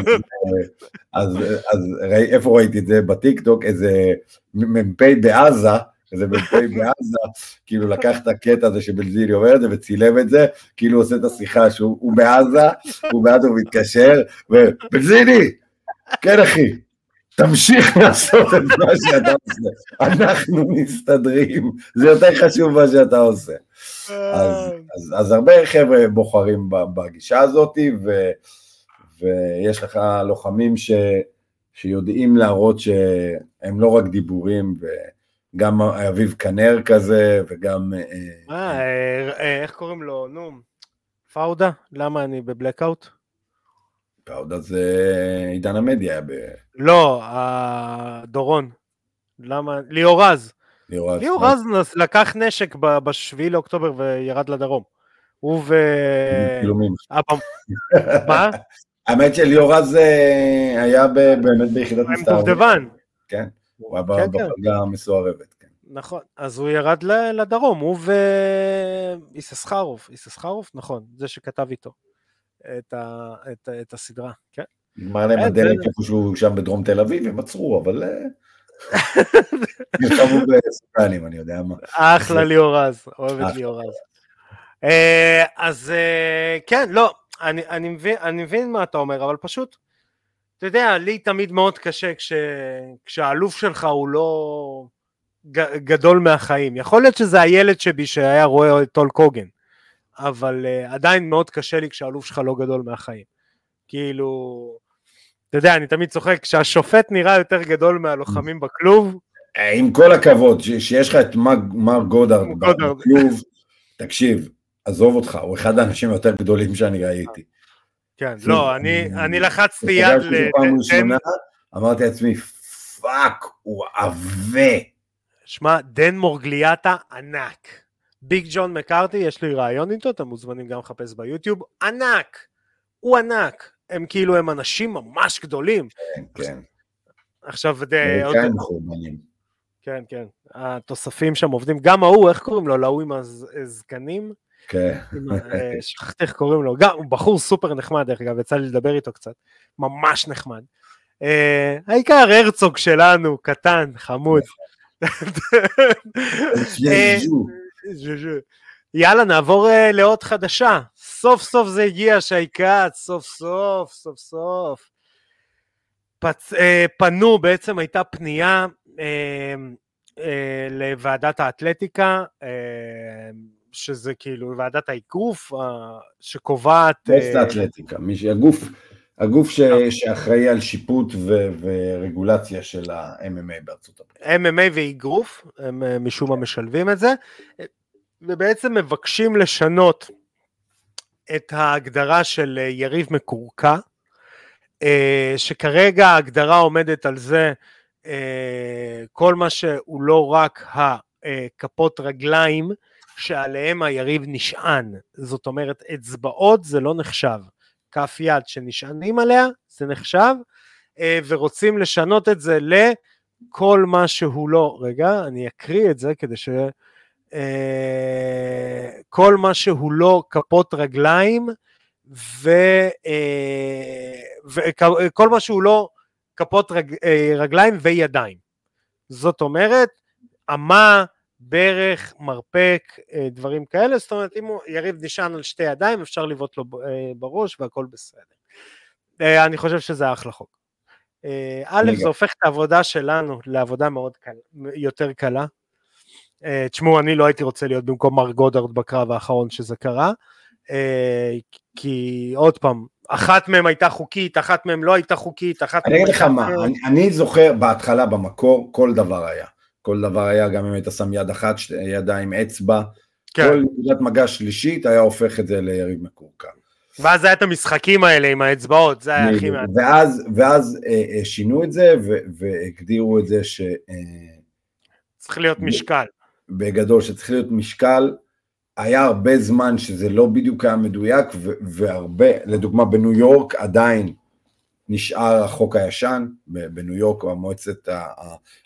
אז, אז ראי, איפה ראיתי את זה? בטיקטוק, איזה מ"פ בעזה, איזה מ"פ בעזה, כאילו לקח את הקטע הזה שבנזיני אומר את זה וצילם את זה, כאילו עושה את השיחה שהוא בעזה, הוא בעזה, הוא מתקשר, ובנזיני, כן אחי, תמשיך לעשות את מה שאתה עושה, אנחנו מסתדרים, זה יותר חשוב מה שאתה עושה. אז, אז, אז הרבה חבר'ה בוחרים בגישה הזאת, ו... ויש לך לוחמים ש, שיודעים להראות שהם לא רק דיבורים, וגם אביב כנר כזה, וגם... אה, אה, אה, איך קוראים לו? נו, פאודה? למה אני בבלקאוט? פאודה זה עידן המדיה. ב... לא, דורון. למה? ליאור רז. ליאור רז לקח נשק ב-7 לאוקטובר וירד לדרום. הוא ו... מה? האמת שליאור אז אה, היה באמת ביחידת מסתערבים. עם דובדבן. כן, הוא היה כן, בפלגה כן. המסוערבת. כן. נכון, אז הוא ירד לדרום, הוא ואיססחרוף, איססחרוף, נכון, זה שכתב איתו את, ה, את, את הסדרה, כן. נגמר להם הדלק איפשהו שם בדרום תל אביב, הם עצרו, אבל... אה, נלחמו בסודנים, אני יודע מה. אחלה ליאור אז, אוהב את ליאור אז. אה, אז כן, לא, אני, אני, מבין, אני מבין מה אתה אומר, אבל פשוט, אתה יודע, לי תמיד מאוד קשה כש, כשהאלוף שלך הוא לא ג, גדול מהחיים. יכול להיות שזה הילד שבי שהיה רואה את טול קוגן, אבל uh, עדיין מאוד קשה לי כשהאלוף שלך לא גדול מהחיים. כאילו, אתה יודע, אני תמיד צוחק, כשהשופט נראה יותר גדול מהלוחמים בכלוב, עם כל הכבוד, שיש לך את מארק גודארד בכלוב, תקשיב, עזוב אותך, הוא אחד האנשים היותר גדולים שאני ראיתי. כן, לא, אני לחצתי יד ל... אמרתי לעצמי, fuck, הוא עבה. שמע, דן מורגליאטה ענק. ביג ג'ון מקארתי, יש לי רעיון איתו, אתם מוזמנים גם לחפש ביוטיוב, ענק, הוא ענק, הם כאילו, הם אנשים ממש גדולים. כן, כן. עכשיו, אמריקאים מחורבנים. כן, כן, התוספים שם עובדים, גם ההוא, איך קוראים לו? להוא עם הזקנים? כן. אה, שכחתי איך קוראים לו, גם, הוא בחור סופר נחמד, דרך אגב, יצא לי לדבר איתו קצת, ממש נחמד. אה, העיקר הרצוג שלנו, קטן, חמוד. אה, יאללה, נעבור לעוד חדשה. סוף סוף זה הגיע, שי כץ, סוף סוף, סוף סוף. פצ... פנו, בעצם הייתה פנייה לוועדת האתלטיקה, שזה כאילו ועדת האגרוף שקובעת... פוסט האתלטיקה, הגוף, הגוף ש, אוקיי. שאחראי על שיפוט ו, ורגולציה של ה-MMA בארצות הברית. MMA ואגרוף, הם אה, משום מה משלבים את זה, ובעצם מבקשים לשנות את ההגדרה של אה, יריב מקורקע, אה, שכרגע ההגדרה עומדת על זה כל מה שהוא לא רק הכפות רגליים, שעליהם היריב נשען, זאת אומרת אצבעות זה לא נחשב, כף יד שנשענים עליה זה נחשב, אה, ורוצים לשנות את זה לכל מה שהוא לא, רגע אני אקריא את זה כדי ש... אה, כל מה שהוא לא כפות רגליים ו... אה, וכל מה שהוא לא כפות רג... רגליים וידיים. זאת אומרת, אמה, ברך, מרפק, אה, דברים כאלה, זאת אומרת אם הוא יריב נשען על שתי ידיים אפשר לבעוט לו אה, בראש והכל בסדר. אה, אני חושב שזה אחלה חוק. א', זה הופך את העבודה שלנו לעבודה מאוד קל, יותר קלה. תשמעו, אני לא הייתי רוצה להיות במקום מר גודרד בקרב האחרון שזה קרה, כי עוד פעם, אחת מהן הייתה חוקית, אחת מהן לא הייתה חוקית, אחת מהן... אני אגיד לך מה, אני זוכר בהתחלה במקור כל דבר היה. כל דבר היה, גם אם היית שם יד אחת, ידיים, אצבע, כן. כל נקודת מגע שלישית היה הופך את זה ליריב מקורקע. ואז היה את המשחקים האלה עם האצבעות, זה היה הכי מעט. ואז, ואז אה, אה, שינו את זה ו, והגדירו את זה ש... אה, צריך להיות משקל. בגדול, שצריך להיות משקל. היה הרבה זמן שזה לא בדיוק היה מדויק, והרבה, לדוגמה בניו יורק עדיין נשאר החוק הישן, בניו יורק המועצת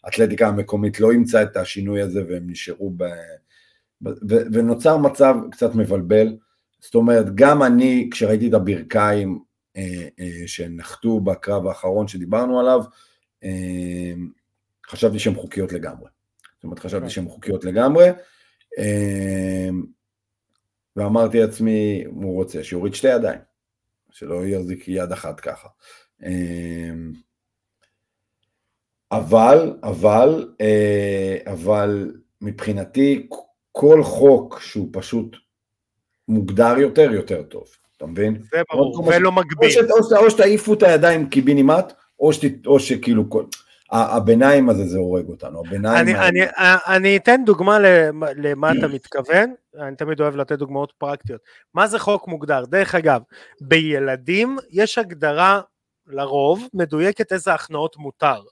האתלטיקה המקומית לא אימצה את השינוי הזה והם נשארו ב... ונוצר מצב קצת מבלבל, זאת אומרת גם אני כשראיתי את הברכיים אה, אה, שנחתו בקרב האחרון שדיברנו עליו, אה, חשבתי שהן חוקיות לגמרי, זאת אומרת חשבתי. שהן חוקיות לגמרי, ואמרתי לעצמי, הוא רוצה שיוריד שתי ידיים, שלא יחזיק יד אחת ככה. אמ, אבל, אבל, אה, אבל מבחינתי כל חוק שהוא פשוט מוגדר יותר, יותר טוב, אתה מבין? זה ברור, ולא מגביל. או שתעיפו את הידיים קיבינימט, או, שת, או שכאילו כל... הביניים הזה זה הורג אותנו, הביניים... אני, אני, אני אתן דוגמה למה אתה מתכוון, אני תמיד אוהב לתת דוגמאות פרקטיות. מה זה חוק מוגדר? דרך אגב, בילדים יש הגדרה לרוב מדויקת איזה הכנעות מותר.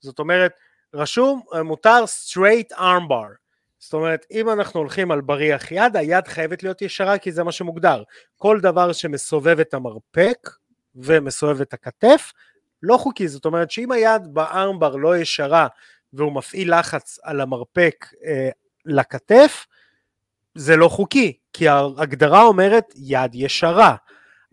זאת אומרת, רשום מותר straight armbar. זאת אומרת, אם אנחנו הולכים על בריח יד, היד חייבת להיות ישרה כי זה מה שמוגדר. כל דבר שמסובב את המרפק ומסובב את הכתף, לא חוקי. זאת אומרת שאם היד בארמבר לא ישרה והוא מפעיל לחץ על המרפק אה, לכתף, זה לא חוקי, כי ההגדרה אומרת יד ישרה.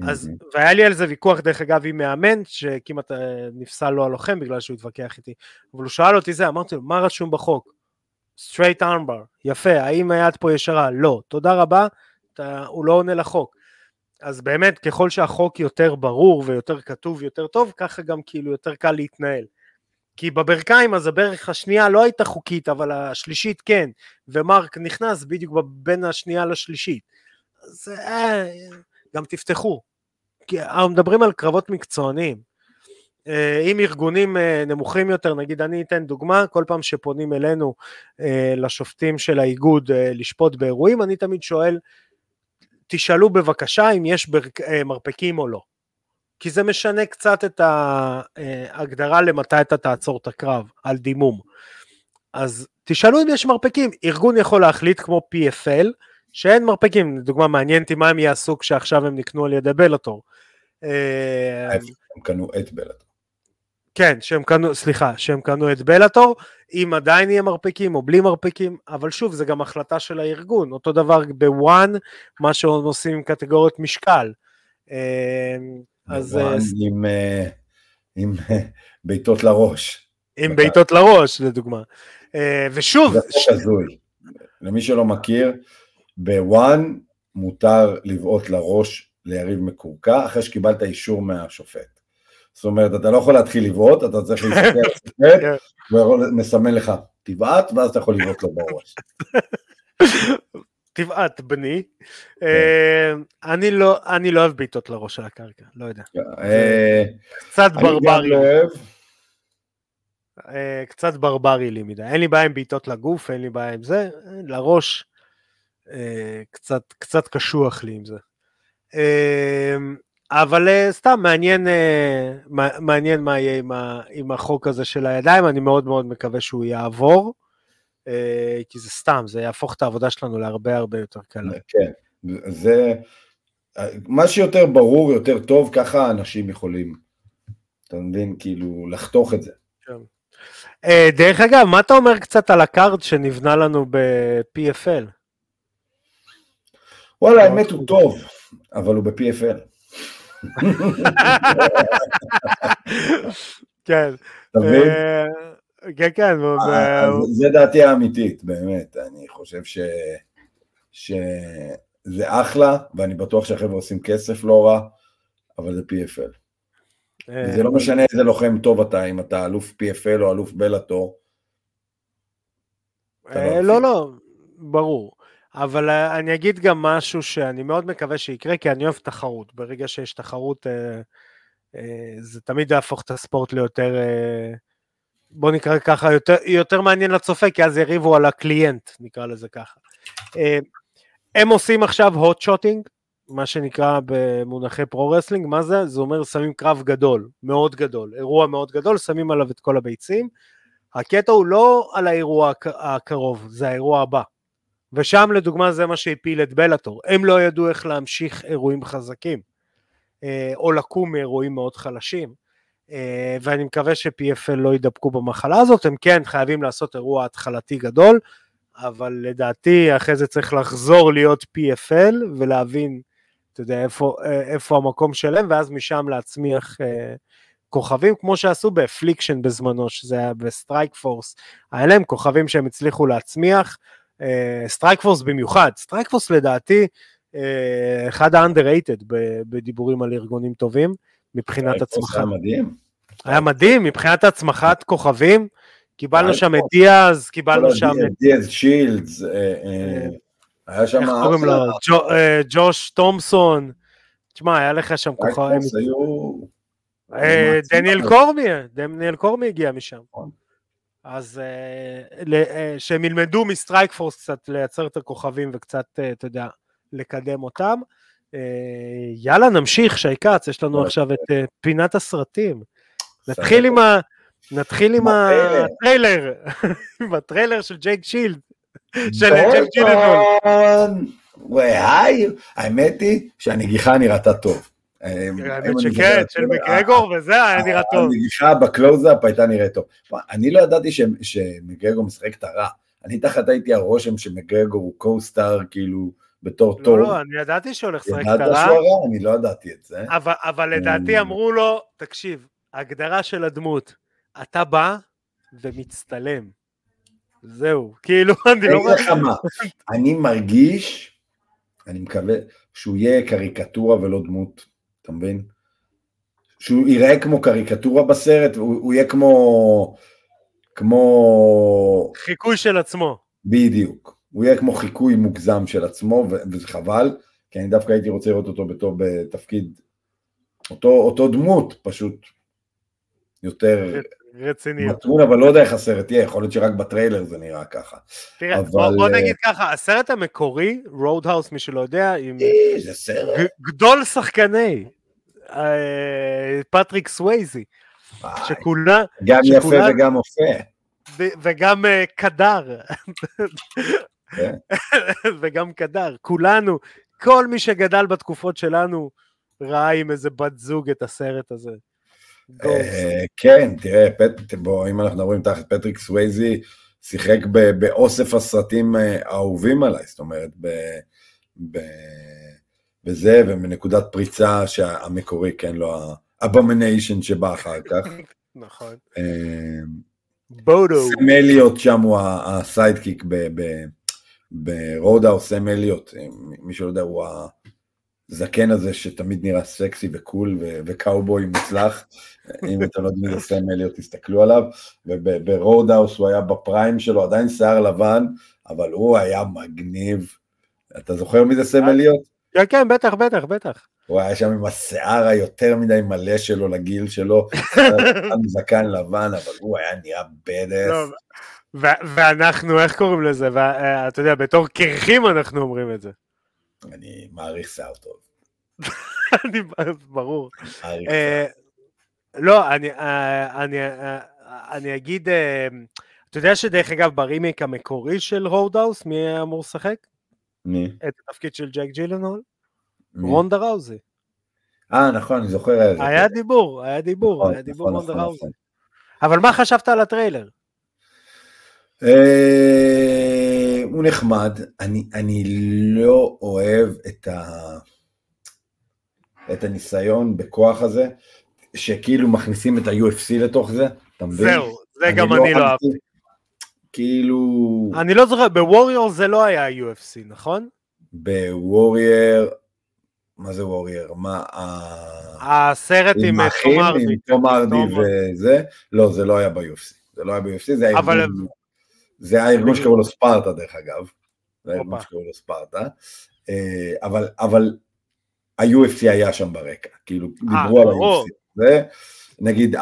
אז, והיה לי על זה ויכוח דרך אגב עם מאמן, שכמעט אה, נפסל לו הלוחם בגלל שהוא התווכח איתי, אבל הוא שאל אותי זה, אמרתי לו, מה רשום בחוק? straight armbar, יפה, האם היד פה ישרה? לא, תודה רבה, אתה, הוא לא עונה לחוק. אז באמת, ככל שהחוק יותר ברור ויותר כתוב יותר טוב, ככה גם כאילו יותר קל להתנהל. כי בברכיים אז הברך השנייה לא הייתה חוקית, אבל השלישית כן, ומרק נכנס בדיוק בין השנייה לשלישית. אז אה, גם תפתחו, אנחנו מדברים על קרבות מקצוענים. אה, אם ארגונים אה, נמוכים יותר, נגיד אני אתן דוגמה, כל פעם שפונים אלינו אה, לשופטים של האיגוד לשפוט באירועים, אני תמיד שואל, תשאלו בבקשה אם יש מרפקים או לא. כי זה משנה קצת את ההגדרה למתי אתה תעצור את הקרב, על דימום. אז תשאלו אם יש מרפקים, ארגון יכול להחליט כמו PFL, שאין מרפקים, לדוגמה מעניין אותי מה הם יעשו כשעכשיו הם נקנו על ידי בלאטור. הם קנו את בלאטור. כן, שהם קנו, סליחה, שהם קנו את בלאטור, אם עדיין יהיה מרפקים או בלי מרפקים, אבל שוב, זה גם החלטה של הארגון, אותו דבר בוואן, מה שהם עושים עם קטגוריות משקל. אה, אז... אה, עם, אה, עם בעיטות לראש. עם בעיטות לראש, לדוגמה. ושוב... זה חוק הזוי. למי שלא מכיר, בוואן מותר לבעוט לראש ליריב מקורקע, אחרי שקיבלת אישור מהשופט. זאת אומרת, אתה לא יכול להתחיל לבעוט, אתה צריך להסתכל על השופט, כן. והוא מסמן לך, תבעט, ואז אתה יכול לבעוט לו בראש. תבעט, בני. כן. אה, אני לא, אני לא אוהב בעיטות לראש של הקרקע, לא יודע. אה, קצת ברברי. לא אה, קצת ברברי לי מדי. אין לי בעיה עם בעיטות לגוף, אין לי בעיה עם זה, לראש, קצת, קצת קשוח לי עם זה. אבל uh, סתם מעניין, uh, מעניין מה יהיה עם, ה, עם החוק הזה של הידיים, אני מאוד מאוד מקווה שהוא יעבור, כי זה סתם, זה יהפוך את העבודה שלנו להרבה הרבה יותר קלה. כן, זה, מה שיותר ברור, יותר טוב, ככה אנשים יכולים, אתה מבין, כאילו, לחתוך את זה. כן. דרך אגב, מה אתה אומר קצת על ה card שנבנה לנו ב-PFL? וואלה, האמת הוא טוב, אבל הוא ב-PFL. כן. אתה מבין? אה, כן, כן. אה, זה דעתי האמיתית, באמת. אני חושב ש... שזה אחלה, ואני בטוח שהחבר'ה עושים כסף לא רע, אבל זה PFL. אה, זה לא משנה איזה לוחם טוב אתה, אם אתה אלוף PFL או אלוף בלאטור. לא, לא, לא, ברור. אבל אה, אני אגיד גם משהו שאני מאוד מקווה שיקרה, כי אני אוהב תחרות. ברגע שיש תחרות, אה, אה, זה תמיד יהפוך את הספורט ליותר, בוא נקרא ככה, יותר, יותר מעניין לצופה, כי אז יריבו על ה client, נקרא לזה ככה. הם עושים עכשיו hot shotting, מה שנקרא במונחי pro wrestling, מה זה? זה אומר שמים קרב גדול, מאוד גדול, אירוע מאוד גדול, שמים עליו את כל הביצים. הקטע הוא לא על האירוע הקרוב, זה האירוע הבא. ושם לדוגמה זה מה שהפיל את בלאטור, הם לא ידעו איך להמשיך אירועים חזקים, אה, או לקום מאירועים מאוד חלשים, אה, ואני מקווה ש-PFL לא ידבקו במחלה הזאת, הם כן חייבים לעשות אירוע התחלתי גדול, אבל לדעתי אחרי זה צריך לחזור להיות PFL ולהבין, אתה יודע, איפה, אה, איפה המקום שלהם, ואז משם להצמיח כוכבים, כמו שעשו ב Affliction בזמנו, שזה היה בסטרייק פורס, היה להם כוכבים שהם הצליחו להצמיח, סטרייקפורס במיוחד, סטרייקפורס לדעתי אה, אחד ה-underrated בדיבורים על ארגונים טובים מבחינת הצמחה. היה מדהים. היה מדהים מבחינת הצמחת כוכבים, קיבלנו שם את דיאז, קיבלנו שם את... דיאז שילדס, אה, אה, היה שם... איך קוראים לו? ג'וש תומסון, תשמע, היה לך שם כוכבים. דניאל קורמי, דניאל קורמי הגיע משם. אז uh, uh, שהם ילמדו מסטרייק פורס קצת לייצר את הכוכבים וקצת, uh, אתה יודע, לקדם אותם. יאללה, נמשיך, שי כץ, יש לנו עכשיו את פינת הסרטים. נתחיל עם ה... נתחיל עם הטריילר, עם הטריילר של ג'ייק ג'ילנהול, של ג'ייק ג'ילנהול. וואי, האמת היא שהנגיחה נראתה טוב. האמת שכן, של מקגרגור וזה היה נראה טוב. הנגיחה בקלוזאפ הייתה נראית טוב. אני לא ידעתי שמקגרגור משחק את הרע. אני תחת הייתי הרושם שמקגרגור הוא קו-סטאר כאילו בתור טוב. לא, לא, אני ידעתי שהוא הולך לשחק את הרע. ידעת שהוא הרע? אני לא ידעתי את זה. אבל לדעתי אמרו לו, תקשיב, הגדרה של הדמות, אתה בא ומצטלם. זהו, כאילו, אני לא... אני מרגיש, אני מקווה, שהוא יהיה קריקטורה ולא דמות אתה מבין? שהוא ייראה כמו קריקטורה בסרט, הוא, הוא יהיה כמו... כמו... חיקוי של עצמו. בדיוק. הוא יהיה כמו חיקוי מוגזם של עצמו, וזה חבל, כי אני דווקא הייתי רוצה לראות אותו בתור בתפקיד, אותו, אותו דמות, פשוט יותר רציניות. מתון, אבל לא יודע איך הסרט יהיה, יכול להיות שרק בטריילר זה נראה ככה. תראה, אבל... בוא, בוא נגיד ככה, הסרט המקורי, רודהאוס, מי שלא יודע, עם איזה סרט. גדול שחקני, פטריק סווייזי, שכולה... גם יפה וגם אופה. וגם קדר. כן. וגם קדר, כולנו, כל מי שגדל בתקופות שלנו ראה עם איזה בת זוג את הסרט הזה. אה, כן, תראה, בוא, אם אנחנו מדברים תחת פטריק סווייזי, שיחק באוסף הסרטים אה, האהובים עליי, זאת אומרת, בזה ומנקודת פריצה שהמקורי, כן, לא ה abomination שבא אחר כך. נכון. אה, בודי. סם אליוט שם הוא ה sidekick ברודהאוס, סם אליוט, מי שלא יודע, הוא הזקן הזה שתמיד נראה סקסי ו cool וקאובוי מוצלח, אם אתם לא יודעים איזה סם אליוט, תסתכלו עליו, וברודהאוס הוא היה ב prime שלו, עדיין שיער לבן, אבל הוא היה מגניב. אתה זוכר מי זה סם אליוט? כן, כן, בטח, בטח, בטח. הוא היה שם עם השיער היותר מדי מלא שלו לגיל שלו, עם זקן לבן, אבל הוא היה נראה badass. ואנחנו, איך קוראים לזה? ואתה יודע, בתור קרחים אנחנו אומרים את זה. אני מעריך שיער טוב. אני, ברור. אה, לא, אני, אה, אני, אה, אני אגיד, אתה יודע שדרך אגב ברימיק המקורי של רודהאוס, מי אמור לשחק? מי? את התפקיד של ג'ייק ג'ילנהול? רונדה ראוזי. אה, נכון, אני זוכר. היה דיבור, היה דיבור, נכון, היה דיבור נכון, רונדה נכון, ראוזי. אבל מה חשבת על הטריילר? אה, הוא נחמד, אני, אני לא אוהב את, ה, את הניסיון בכוח הזה, שכאילו מכניסים את ה-UFC לתוך זה, אתה מבין? זהו, זה גם אני לא, לא אהבתי. כאילו... אני לא זוכר, בווריור זה לא היה UFC, נכון? בווריור, מה זה ווריור? מה... הסרט עם תום ארדי. עם תום ארדי וזה, לא, זה לא היה ב-UFC. זה לא היה ב-UFC, זה היה... אבל... זה היה ארגון שקראו לו ספרטה דרך אגב, זה היה ארגון שקראו לו ספרטה, אה, אבל, אבל ה-UFC היה שם ברקע, כאילו אה, דיברו על ה-UFC, זה, נגיד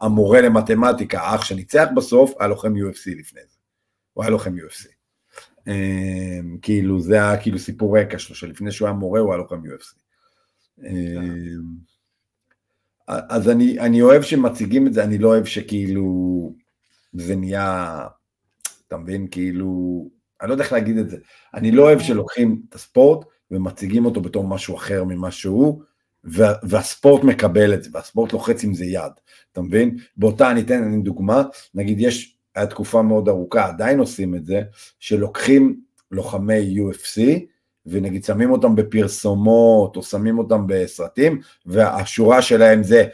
המורה למתמטיקה, האח שניצח בסוף, היה לוחם UFC לפני זה, הוא היה לוחם UFC. אה, כאילו זה היה כאילו סיפור רקע שלו, שלפני שהוא היה מורה הוא היה לוחם UFC. אז אני, אני אוהב שמציגים את זה, אני לא אוהב שכאילו זה נהיה אתה מבין? כאילו, אני לא יודע איך להגיד את זה. אני לא אוהב שלוקחים את הספורט ומציגים אותו בתור משהו אחר ממה שהוא, והספורט מקבל את זה, והספורט לוחץ עם זה יד, אתה מבין? באותה, אני אתן אני דוגמה, נגיד יש, היה תקופה מאוד ארוכה, עדיין עושים את זה, שלוקחים לוחמי UFC, ונגיד שמים אותם בפרסומות, או שמים אותם בסרטים, והשורה שלהם זה,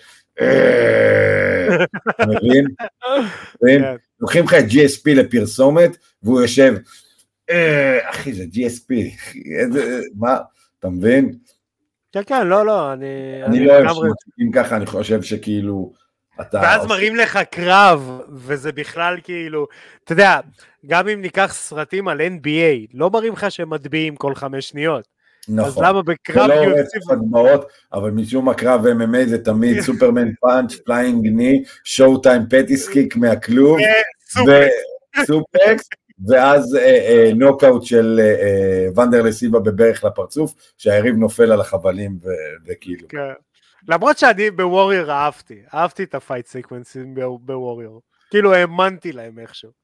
אה", מבין? לוקחים לך את GSP לפרסומת, והוא יושב, אה, אחי, זה GSP, מה, אתה מבין? כן, כן, לא, לא, אני... אני לא אוהב שמציגים ככה, אני חושב שכאילו, אתה... ואז מראים לך קרב, וזה בכלל כאילו, אתה יודע, גם אם ניקח סרטים על NBA, לא מראים לך שהם מטביעים כל חמש שניות. נכון. אז למה בקרב UFC... זה לא רצף הדמעות, אבל משום הקרב MMA זה תמיד סופרמן פאנץ', פליינג ני, שואו טיים פטיסקיק מהכלוב, וסופקס, ואז נוקאוט של ונדר לסיבה בברך לפרצוף, שהיריב נופל על החבלים וכאילו. כן. למרות שאני בווריור אהבתי, אהבתי את הפייט סקוונסים בווריור. כאילו האמנתי להם איכשהו.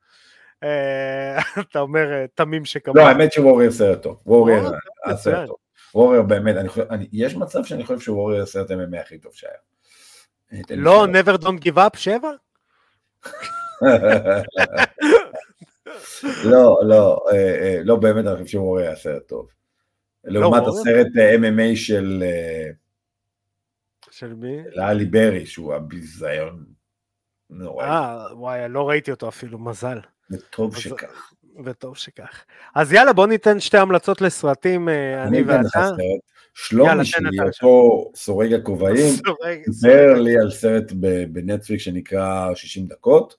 אה, אתה אומר אה, תמים שכמובן. לא, האמת שווריור סרט טוב. ווריור היה סרט טוב. ווריור באמת, יש מצב שאני חושב שווריור סרט MMA הכי טוב שהיה. אה, לא, never don't give up, שבע? לא, לא, לא באמת, אני חושב שווריור היה סרט טוב. לא, לעומת הסרט MMA של... של מי? לאלי ברי, שהוא הביזיון נוראי. אה, וואי, לא ראיתי אותו אפילו, מזל. וטוב שכך. וטוב שכך. אז יאללה, בוא ניתן שתי המלצות לסרטים, אה, אני ואתה. שלומי שלי, אותו סורג הכובעים, סיפר לי על סרט בנטפליק שנקרא 60 דקות,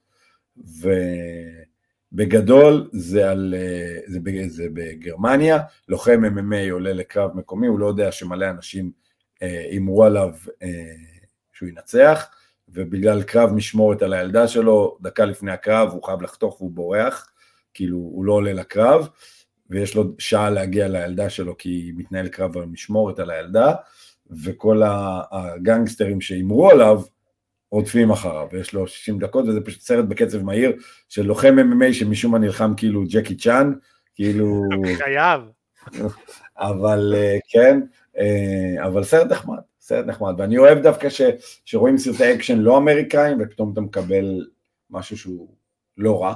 ובגדול זה, על, אה, זה, זה בגרמניה, לוחם MMA עולה לקרב מקומי, הוא לא יודע שמלא אנשים אה, הימרו עליו שהוא ינצח, ובגלל קרב משמורת על הילדה שלו, דקה לפני הקרב הוא חייב לחתוך והוא בורח, כאילו הוא לא עולה לקרב, ויש לו שעה להגיע לילדה שלו כי מתנהל קרב על משמורת על הילדה, וכל הגנגסטרים שהימרו עליו רודפים אחריו, ויש לו 60 דקות, וזה פשוט סרט בקצב מהיר של לוחם MMA שמשום מה נלחם כאילו ג'קי צ'אן, כאילו... חייב. אבל אה, כן, אה, אבל סרט נחמד, סרט נחמד, ואני אוהב דווקא ש, שרואים סרטי אקשן לא אמריקאים, ופתאום אתה מקבל משהו שהוא לא רע,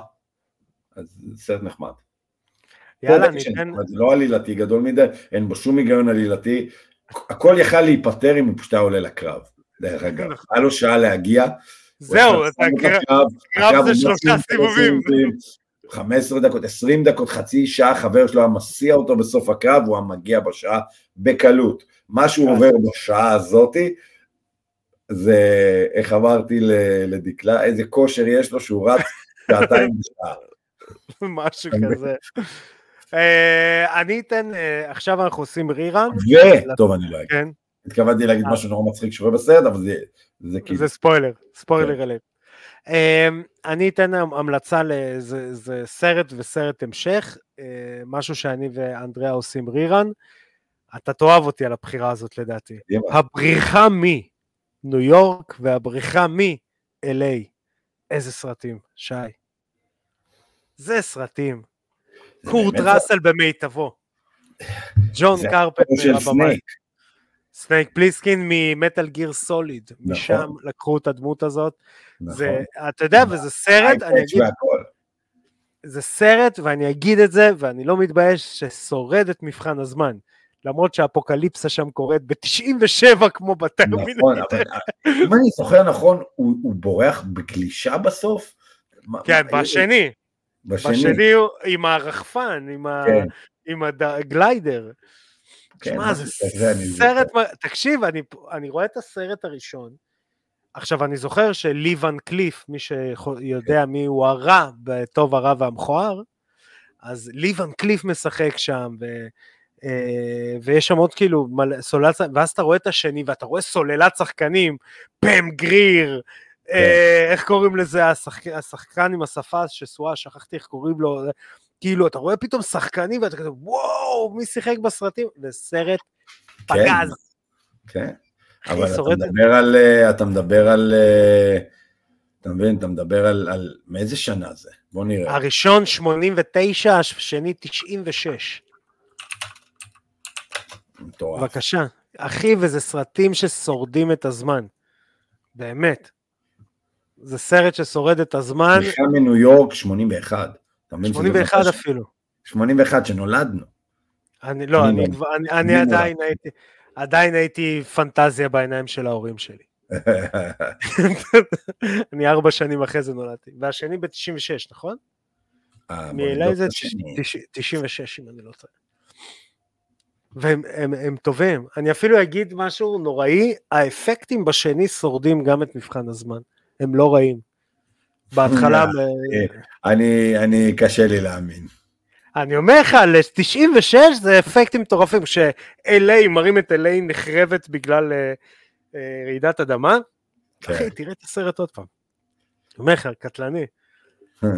אז סרט נחמד. יאללה, ניתן... זה לא עלילתי גדול מדי, אין בו שום היגיון עלילתי, הכל יכל להיפתר אם הוא פשוט היה עולה לקרב, דרך אגב. נכון. היה לו שעה להגיע. זהו, הקרב זה שלושה סיבובים. 15 דקות, 20 דקות, חצי שעה, חבר שלו היה מסיע אותו בסוף הקרב, הוא היה מגיע בשעה בקלות. מה שהוא עובר בשעה הזאתי, זה, איך אמרתי לדקלה, איזה כושר יש לו שהוא רץ שעתיים בשעה. משהו כזה. אה, אני אתן, אה, עכשיו אנחנו עושים ריראן. ו... טוב, אני לא אגיד. כן. התכוונתי להגיד אה. משהו נורא מצחיק שקורה בסרט, אבל זה כאילו... זה ספוילר, ספוילר אליהם. אני אתן המלצה לזה סרט וסרט המשך, משהו שאני ואנדריאה עושים rerun. אתה תאהב אותי על הבחירה הזאת לדעתי. הבריחה מניו יורק והבריחה מ-LA. איזה סרטים, שי. זה סרטים. קורט ראסל במיטבו. ג'ון קרפנטר הבמאי. סנייק פליסקין מ Metal Gear Solid, משם לקחו את הדמות הזאת. נכון. זה, אתה יודע, וזה סרט, אני אגיד, זה סרט, ואני אגיד את זה, ואני לא מתבייש, ששורד את מבחן הזמן. למרות שהאפוקליפסה שם קורית ב-97 כמו בטרמינל. נכון, אבל אם אני זוכר נכון, הוא, הוא בורח בגלישה בסוף? כן, בשני. בשני. בשני הוא עם הרחפן, עם, כן. ה... עם הגליידר. כן, זה סרט, תקשיב, אני, אני רואה את הסרט הראשון, עכשיו אני זוכר שלי ון קליף, מי שיודע כן. מי הוא הרע, בטוב הרע והמכוער, אז לי ון קליף משחק שם, ו... אה, ויש שם עוד כאילו סוללת, ואז אתה רואה את השני ואתה רואה סוללת שחקנים, פם גריר, כן. אה, איך קוראים לזה, השחק... השחקן עם השפה שסועה, שכחתי איך קוראים לו, כאילו אתה רואה פתאום שחקנים ואתה כזה וואו, מי שיחק בסרטים? זה סרט כן. פגז. כן, אבל אתה מדבר על, אה, אתה מדבר על, אתה מבין, אתה מדבר על, על מאיזה שנה זה? בוא נראה. הראשון 89, השני 96. מטורף. בבקשה. אחי, וזה סרטים ששורדים את הזמן. באמת. זה סרט ששורד את הזמן. נכנע מניו יורק 81. 81 אפילו. 81 שנולדנו. אני לא, אני, אני, אני, אני עדיין הייתי, עדיין הייתי פנטזיה בעיניים של ההורים שלי. אני ארבע שנים אחרי זה נולדתי, והשני ב-96, נכון? אה, מאלי זה 96 אם אני לא טועה. והם הם, הם טובים. אני אפילו אגיד משהו נוראי, האפקטים בשני שורדים גם את מבחן הזמן. הם לא רעים. בהתחלה... אה, אני, אני, קשה לי להאמין. אני אומר לך, ל-96 זה אפקטים מטורפים, ש-LA מראים את LA נחרבת בגלל uh, רעידת אדמה. כן. אחי, תראה את הסרט עוד פעם. אני אומר לך, קטלני.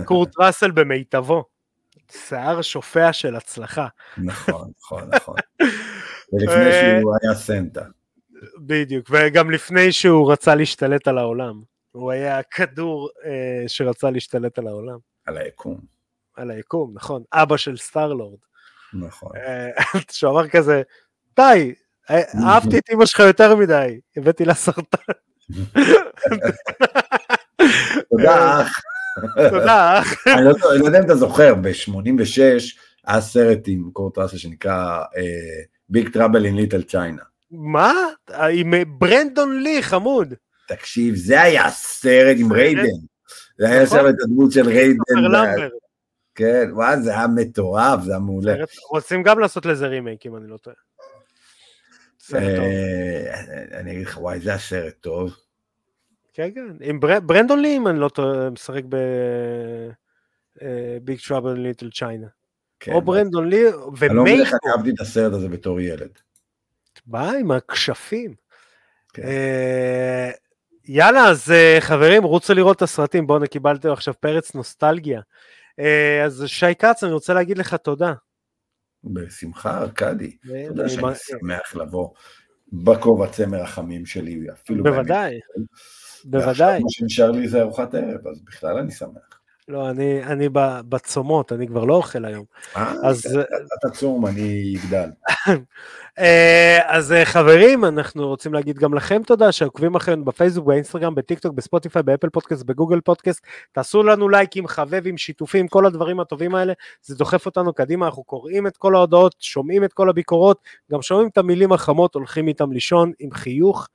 קורט ראסל במיטבו. שיער שופע של הצלחה. נכון, נכון, נכון. ולפני שהוא היה סנטה. בדיוק, וגם לפני שהוא רצה להשתלט על העולם. הוא היה הכדור אה, שרצה להשתלט על העולם. על היקום. על היקום, נכון. אבא של סטארלורד. נכון. אה, שהוא אמר כזה, די, אה, אהבתי את אמא שלך יותר מדי, הבאתי לה סרטן. תודה אח. תודה אח. לא אני לא יודע אם אתה זוכר, ב-86 היה סרט עם קורט ראסל שנקרא Big Trouble in Little China. מה? עם ברנדון לי, חמוד. תקשיב, זה היה סרט עם ריידן. זה היה נכון. שם את הדמות של ריידן. כן, וואי, זה היה מטורף, זה היה מעולה. רוצים גם לעשות לזה רימייק, אם אני לא טועה. אה, אני אגיד לך, וואי, זה היה סרט טוב. כן, כן, עם ברנדון לי, אם אני לא טועה, משחק ב... Big Trouble Little China. או ברנדון לי, ומייקו. אני לא מבין איך אני אהבתי את הסרט הזה בתור ילד. מה עם הכשפים? אה, יאללה, אז חברים, רוצו לראות את הסרטים. בואנה, קיבלתם עכשיו פרץ נוסטלגיה. אז שי כץ, אני רוצה להגיד לך תודה. בשמחה, ארכדי. אתה יודע שאני שמח לבוא בכובע צמר החמים שלי, אפילו... בוודאי, בוודאי. ועכשיו מה שנשאר לי זה ארוחת ערב, אז בכלל אני שמח. לא, אני, אני בצומות, אני כבר לא אוכל היום. אה, אז... אתה צום, אני אגדל. אה, אז אה, חברים, אנחנו רוצים להגיד גם לכם תודה שעוקבים אחרינו בפייסבוק, באינסטגרם, בטיקטוק, בספוטיפיי, באפל פודקאסט, בגוגל פודקאסט. תעשו לנו לייקים, חבבים, שיתופים, כל הדברים הטובים האלה, זה דוחף אותנו קדימה, אנחנו קוראים את כל ההודעות, שומעים את כל הביקורות, גם שומעים את המילים החמות, הולכים איתם לישון עם חיוך.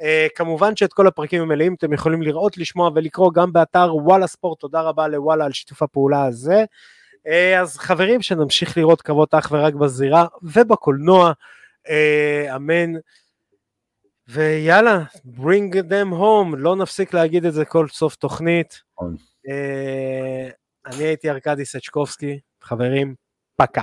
Uh, כמובן שאת כל הפרקים המלאים אתם יכולים לראות, לשמוע ולקרוא גם באתר וואלה ספורט, תודה רבה לוואלה על שיתוף הפעולה הזה. Uh, אז חברים, שנמשיך לראות קרבות אך ורק בזירה ובקולנוע, uh, אמן. ויאללה, bring them home, לא נפסיק להגיד את זה כל סוף תוכנית. Uh, אני הייתי ארכדי סצ'קובסקי, חברים, פקה.